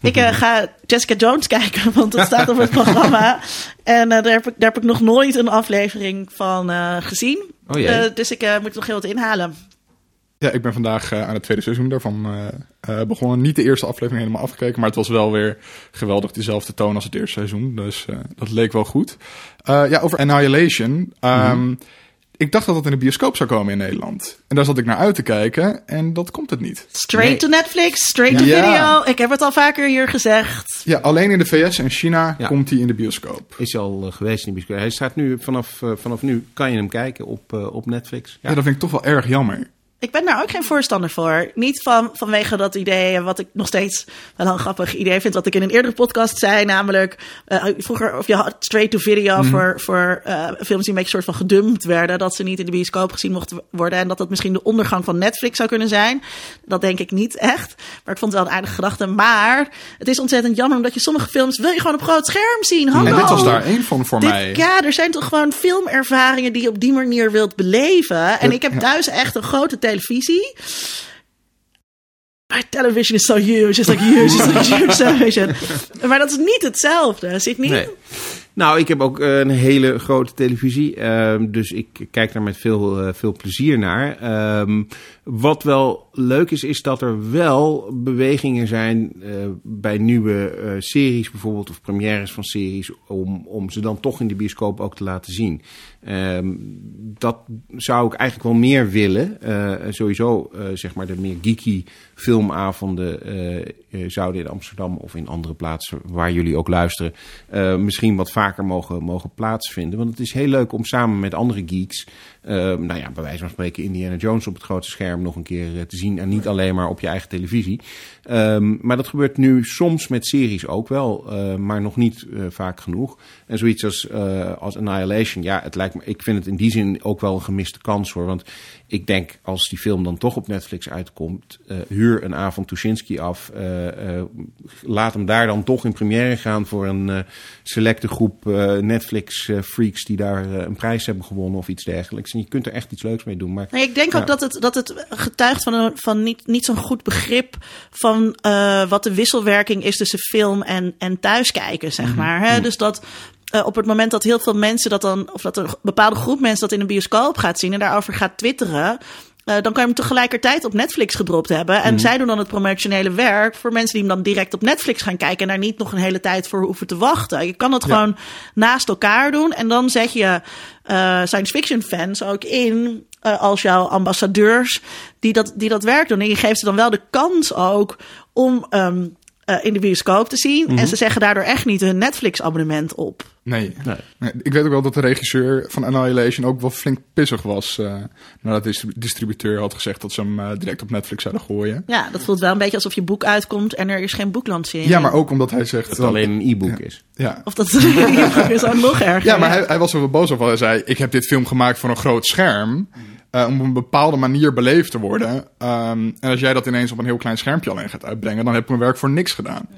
Ik eh, ga Jessica Jones kijken, want dat staat op het programma. En daar, heb ik, daar heb ik nog nooit een aflevering van gezien. Oh dus ik moet nog heel wat inhalen. Ja, ik ben vandaag eh, aan het tweede seizoen daarvan eh, eh, begonnen. Niet de eerste aflevering helemaal afgekeken, maar het was wel weer geweldig dezelfde toon als het eerste seizoen. Dus eh, dat leek wel goed. Eh, ja, over Annihilation. Ehm, Ik dacht dat dat in de bioscoop zou komen in Nederland. En daar zat ik naar uit te kijken en dat komt het niet. Straight Nee. to Netflix, straight to Ja. video. Ik heb het al vaker hier gezegd. Ja, alleen in de VS en China Ja. komt hij in de bioscoop. Is al geweest in de bioscoop. Hij staat nu, vanaf, vanaf nu kan je hem kijken op, op Netflix. Ja. dat vind ik toch wel erg jammer. Ik ben daar ook geen voorstander voor. Niet van, vanwege dat idee, wat ik nog steeds wel een grappig idee vind, wat ik in een eerdere podcast zei, namelijk uh, vroeger, of je had straight-to-video Mhm. voor, voor uh, films die een beetje soort van gedumpt werden, dat ze niet in de bioscoop gezien mochten worden en dat dat misschien de ondergang van Netflix zou kunnen zijn. Dat denk ik niet echt, maar ik vond het wel een aardige gedachte. Maar het is ontzettend jammer, omdat je sommige films wil je gewoon op groot scherm zien. Hallo. En dit was daar één van voor Dit, mij. Ja, er zijn toch gewoon filmervaringen die je op die manier wilt beleven. En ik heb thuis echt een grote televisie. Maar television is so huge, it's like huge, it's like huge television. Maar dat is niet hetzelfde, zit niet? Nee. Nou, ik heb ook uh, een hele grote televisie, uh, dus ik kijk daar met veel, uh, veel plezier naar. Um, wat wel leuk is, is dat er wel bewegingen zijn uh, bij nieuwe series bijvoorbeeld, of premières van series, om, om ze dan toch in de bioscoop ook te laten zien. Um, dat zou ik eigenlijk wel meer willen. Sowieso, zeg maar, de meer geeky filmavonden zouden in Amsterdam of in andere plaatsen waar jullie ook luisteren, misschien wat vaker mogen, mogen plaatsvinden. Want het is heel leuk om samen met andere geeks, nou ja, bij wijze van spreken Indiana Jones op het grote scherm nog een keer te zien. En niet alleen maar op je eigen televisie. Um, maar dat gebeurt nu soms met series ook wel, uh, maar nog niet uh, vaak genoeg. En zoiets als, als Annihilation, ja, het lijkt me, ik vind het in die zin ook wel een gemiste kans hoor. Want ik denk, als die film dan toch op Netflix uitkomt, huur een avond Tuschinski af. laat hem daar dan toch in première gaan voor een selecte groep Netflix-freaks die daar een prijs hebben gewonnen of iets dergelijks. En je kunt er echt iets leuks mee doen. Maar, nee, ik denk ja. ook dat het, dat het getuigt van, een, van niet, niet zo'n goed begrip van uh, wat de wisselwerking is tussen film en, en thuiskijken, zeg maar. Hè? Dus dat uh, op het moment dat heel veel mensen dat dan, of dat een bepaalde groep mensen dat in een bioscoop gaat zien en daarover gaat twitteren. Uh, dan kan je hem tegelijkertijd op Netflix gedropt hebben. En mm. zij doen dan het promotionele werk voor mensen die hem dan direct op Netflix gaan kijken. En daar niet nog een hele tijd voor hoeven te wachten. Je kan ja. gewoon naast elkaar doen. En dan zet je uh, science fiction fans ook in uh, als jouw ambassadeurs die dat, die dat werk doen. En je geeft ze dan wel de kans ook om um, uh, in de bioscoop te zien. Mm-hmm. En ze zeggen daardoor echt niet hun Netflix-abonnement op. Nee. nee. nee. Ik weet ook wel dat de regisseur van Annihilation ook wel flink pissig was. Uh, nadat de distributeur had gezegd dat ze hem uh, direct op Netflix zouden gooien. Ja, dat voelt wel een beetje alsof je boek uitkomt en er is geen boeklancering. Ja, maar ook omdat hij zegt... Dat het alleen een e-book ja. is. Ja. Of dat het een e-book is, ook nog erger. Ja, maar hij, hij was er wel boos over. Hij zei, ik heb dit film gemaakt voor een groot scherm. Uh, om op een bepaalde manier beleefd te worden. Um, en als jij dat ineens op een heel klein schermpje alleen gaat uitbrengen, dan heb ik mijn werk voor niks gedaan.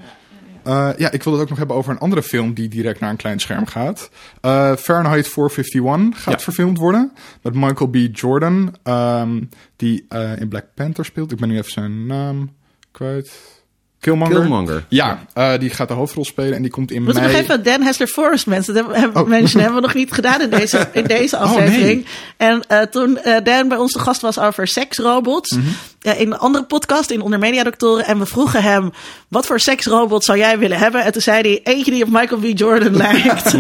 Uh, ja, ik wil het ook nog hebben over een andere film die direct naar een klein scherm gaat. Uh, Fahrenheit 451 gaat ja. verfilmd worden. Met Michael B. Jordan, um, die uh, in Black Panther speelt. Ik ben nu even zijn naam kwijt. Killmonger. Killmonger. Ja, uh, die gaat de hoofdrol spelen en die komt in Moet mei... ik nog even Dan Hessler Forrest mensen. Dat hebben, oh. mensen hebben we nog niet gedaan in deze, in deze aflevering. Oh, nee. En uh, toen uh, Dan bij ons de gast was over seksrobots. Mm -hmm. in een andere podcast, in Onder Media Doctoren. En we vroegen hem, wat voor seksrobot zou jij willen hebben? En toen zei hij, eentje die op Michael B. Jordan lijkt.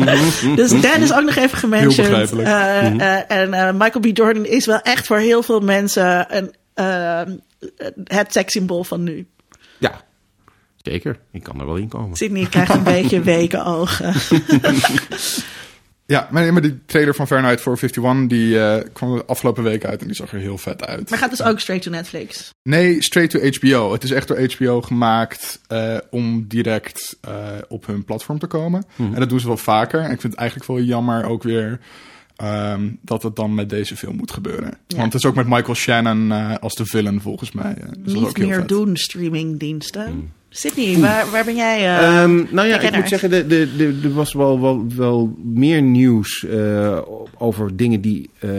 dus Dan is ook nog even gementioned. Heel begrijpelijk. Mm -hmm. en Michael B. Jordan is wel echt voor heel veel mensen een, het sekssymbool van nu. Ja, Zeker, ik kan er wel in komen. Sydney krijgt een beetje weken ogen. ja, maar, die trailer van Fahrenheit 451 die uh, kwam de afgelopen week uit en die zag er heel vet uit. Maar gaat dus ook straight to Netflix? Nee, straight to HBO. Het is echt door HBO gemaakt uh, om direct uh, op hun platform te komen. Mm-hmm. En dat doen ze wel vaker. En ik vind het eigenlijk wel jammer ook weer Um, dat het dan met deze film moet gebeuren. Ja. Want het is ook met Michael Shannon uh, als de villain volgens mij. Uh, dus Niet ook heel meer vet. doen streamingdiensten. Mm. Sydney, waar, waar ben jij? Uh, um, nou ja, ik moet zeggen, er de, de, de was wel, wel, wel meer nieuws uh, over dingen die uh,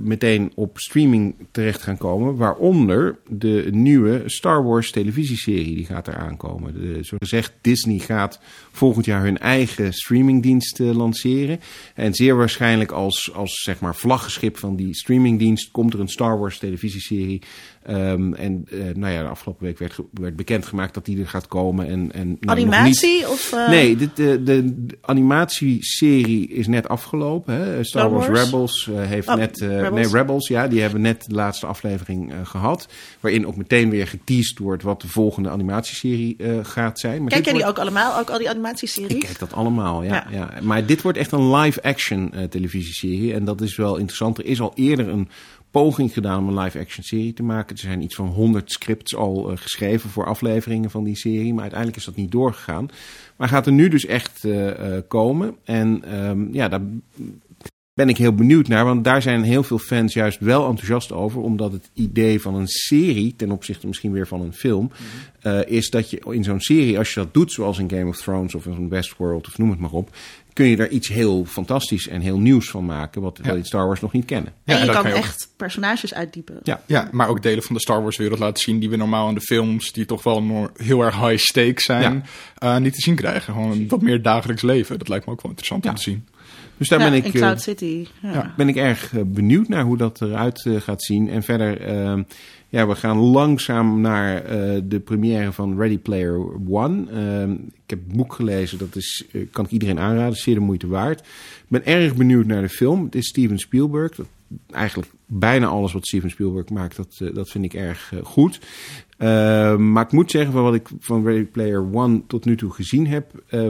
meteen op streaming terecht gaan komen. Waaronder de nieuwe Star Wars televisieserie, die gaat eraan komen. De, zo gezegd, Disney gaat volgend jaar hun eigen streamingdienst lanceren. En zeer waarschijnlijk als, als zeg maar vlaggenschip van die streamingdienst komt er een Star Wars televisieserie. Um, en nou ja, de afgelopen week werd, werd bekendgemaakt dat die er gaat komen. En, en, nou, Animatie? Niet... Of, uh... Nee, de, de, de, de, animatieserie is net afgelopen. Hè? Star, Wars, Wars Rebels uh, heeft oh, net... Rebels. Nee, Rebels, ja. Die hebben net de laatste aflevering gehad. Waarin ook meteen weer geteased wordt wat de volgende animatieserie gaat zijn. Maar kijk jij die ook allemaal? Ook al die animatieseries? Ik kijk dat allemaal, ja. ja. ja. Maar dit wordt echt een live-action televisieserie. En dat is wel interessant. Er is al eerder een poging gedaan om een live-action serie te maken. Er zijn iets van 100 scripts al eh, geschreven voor afleveringen van die serie. Maar uiteindelijk is dat niet doorgegaan. Maar gaat er nu dus echt eh, eh, komen. En ehm, ja, daar ben ik heel benieuwd naar. Want daar zijn heel veel fans juist wel enthousiast over. Omdat het idee van een serie, ten opzichte misschien weer van een film, eh, is dat je in zo'n serie, als je dat doet, zoals in Game of Thrones of in Westworld of noem het maar op, kun je daar iets heel fantastisch en heel nieuws van maken, wat we Ja. in Star Wars nog niet kennen. Ja, en je en kan kan je ook- echt personages uitdiepen. Ja. Ja, maar ook delen van de Star Wars wereld laten zien die we normaal in de films, die toch wel heel erg high stakes zijn, eh, niet te zien krijgen. Gewoon wat meer dagelijks leven. Dat lijkt me ook wel interessant Ja. om te zien. Dus daar Ja, ben ik. in eh, Cloud City. Ben ik erg eh, benieuwd naar hoe dat eruit gaat zien. En verder, eh, ja, we gaan langzaam naar eh, de première van Ready Player One. Eh, ik heb het boek gelezen, dat is, eh, kan ik iedereen aanraden, zeer de moeite waard. Ik ben erg benieuwd naar de film. Het is Steven Spielberg. Dat, eigenlijk bijna alles wat Steven Spielberg maakt, dat, eh, dat vind ik erg goed. Eh, maar ik moet zeggen, van wat ik van Ready Player One tot nu toe gezien heb, eh,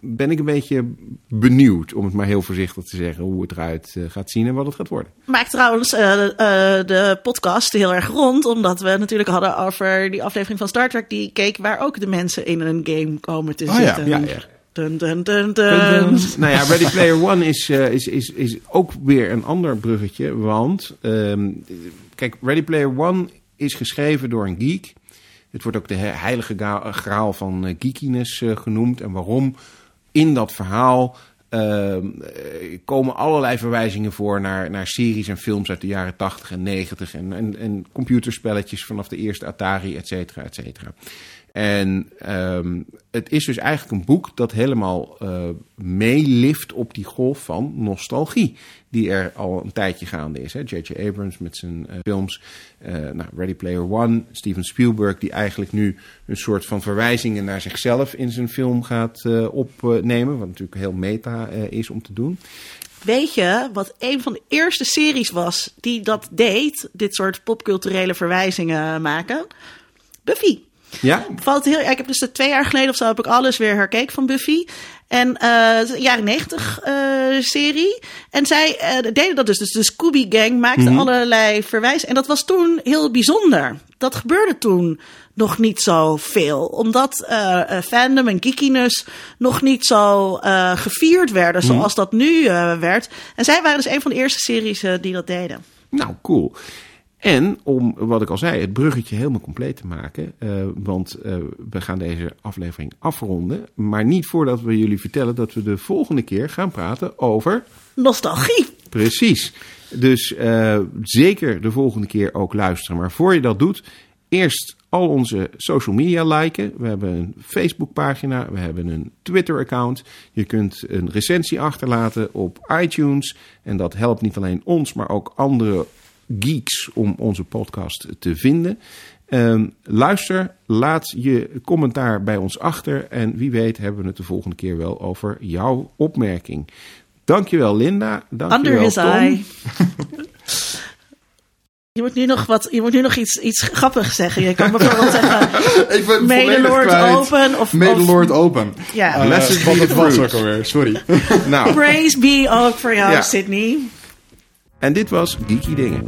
ben ik een beetje benieuwd, om het maar heel voorzichtig te zeggen, hoe het eruit eh, gaat zien en wat het gaat worden. Maakt trouwens eh, eh, de podcast heel erg rond, omdat we natuurlijk hadden over die aflevering van Star Trek die keek waar ook de mensen in een game komen te Oh zitten. ja, ja. Dun, dun, dun, dun. nou ja, Ready Player One is, is, is, is ook weer een ander bruggetje. Want, ehm, kijk, Ready Player One is geschreven door een geek. Het wordt ook de he- heilige graal van eh, geekiness eh, genoemd. En waarom? In dat verhaal ehm, eh, komen allerlei verwijzingen voor naar, naar series en films uit de jaren 80 en 90. En, en, en computerspelletjes vanaf de eerste Atari, et cetera, et cetera. En ehm, het is dus eigenlijk een boek dat helemaal eh, meelift op die golf van nostalgie. Die er al een tijdje gaande is. J.J. Abrams met zijn eh, films. eh, nou, Ready Player One. Steven Spielberg die eigenlijk nu een soort van verwijzingen naar zichzelf in zijn film gaat opnemen. Wat natuurlijk heel meta is om te doen. Weet je wat een van de eerste series was die dat deed? Dit soort popculturele verwijzingen maken? Buffy. Ja? Valt heel, ik heb dus twee jaar geleden of zo heb ik alles weer herkeken van Buffy. En een jaren negentig eh, serie. En zij eh, deden dat dus. Dus de Scooby Gang maakte allerlei verwijzingen. En dat was toen heel bijzonder. Dat gebeurde toen nog niet zo veel. Omdat fandom en geekiness nog niet zo gevierd werden zoals dat nu werd. En zij waren dus een van de eerste series die dat deden. Nou, cool. En om, wat ik al zei, het bruggetje helemaal compleet te maken. eh, want eh, we gaan deze aflevering afronden. Maar niet voordat we jullie vertellen dat we de volgende keer gaan praten over. Nostalgie. Precies. Dus eh, zeker de volgende keer ook luisteren. Maar voor je dat doet, eerst al onze social media liken. We hebben een Facebookpagina, we hebben een Twitter-account. Je kunt een recensie achterlaten op iTunes. En dat helpt niet alleen ons, maar ook andere geeks om onze podcast te vinden. Ehm, luister, laat je commentaar bij ons achter. En wie weet hebben we het de volgende keer wel over jouw opmerking. Dankjewel Linda. Under Dankjewel his Tom. eye. Je moet nu nog, wat, je moet nu nog iets, iets grappigs zeggen. Je kan bijvoorbeeld zeggen... Ik ben Medelord open of- Medelord open. Ja. Want be het the was fruit. ook alweer, sorry. Nou, Praise be ook voor jou, Ja. Sydney. En dit was Geeky Dingen.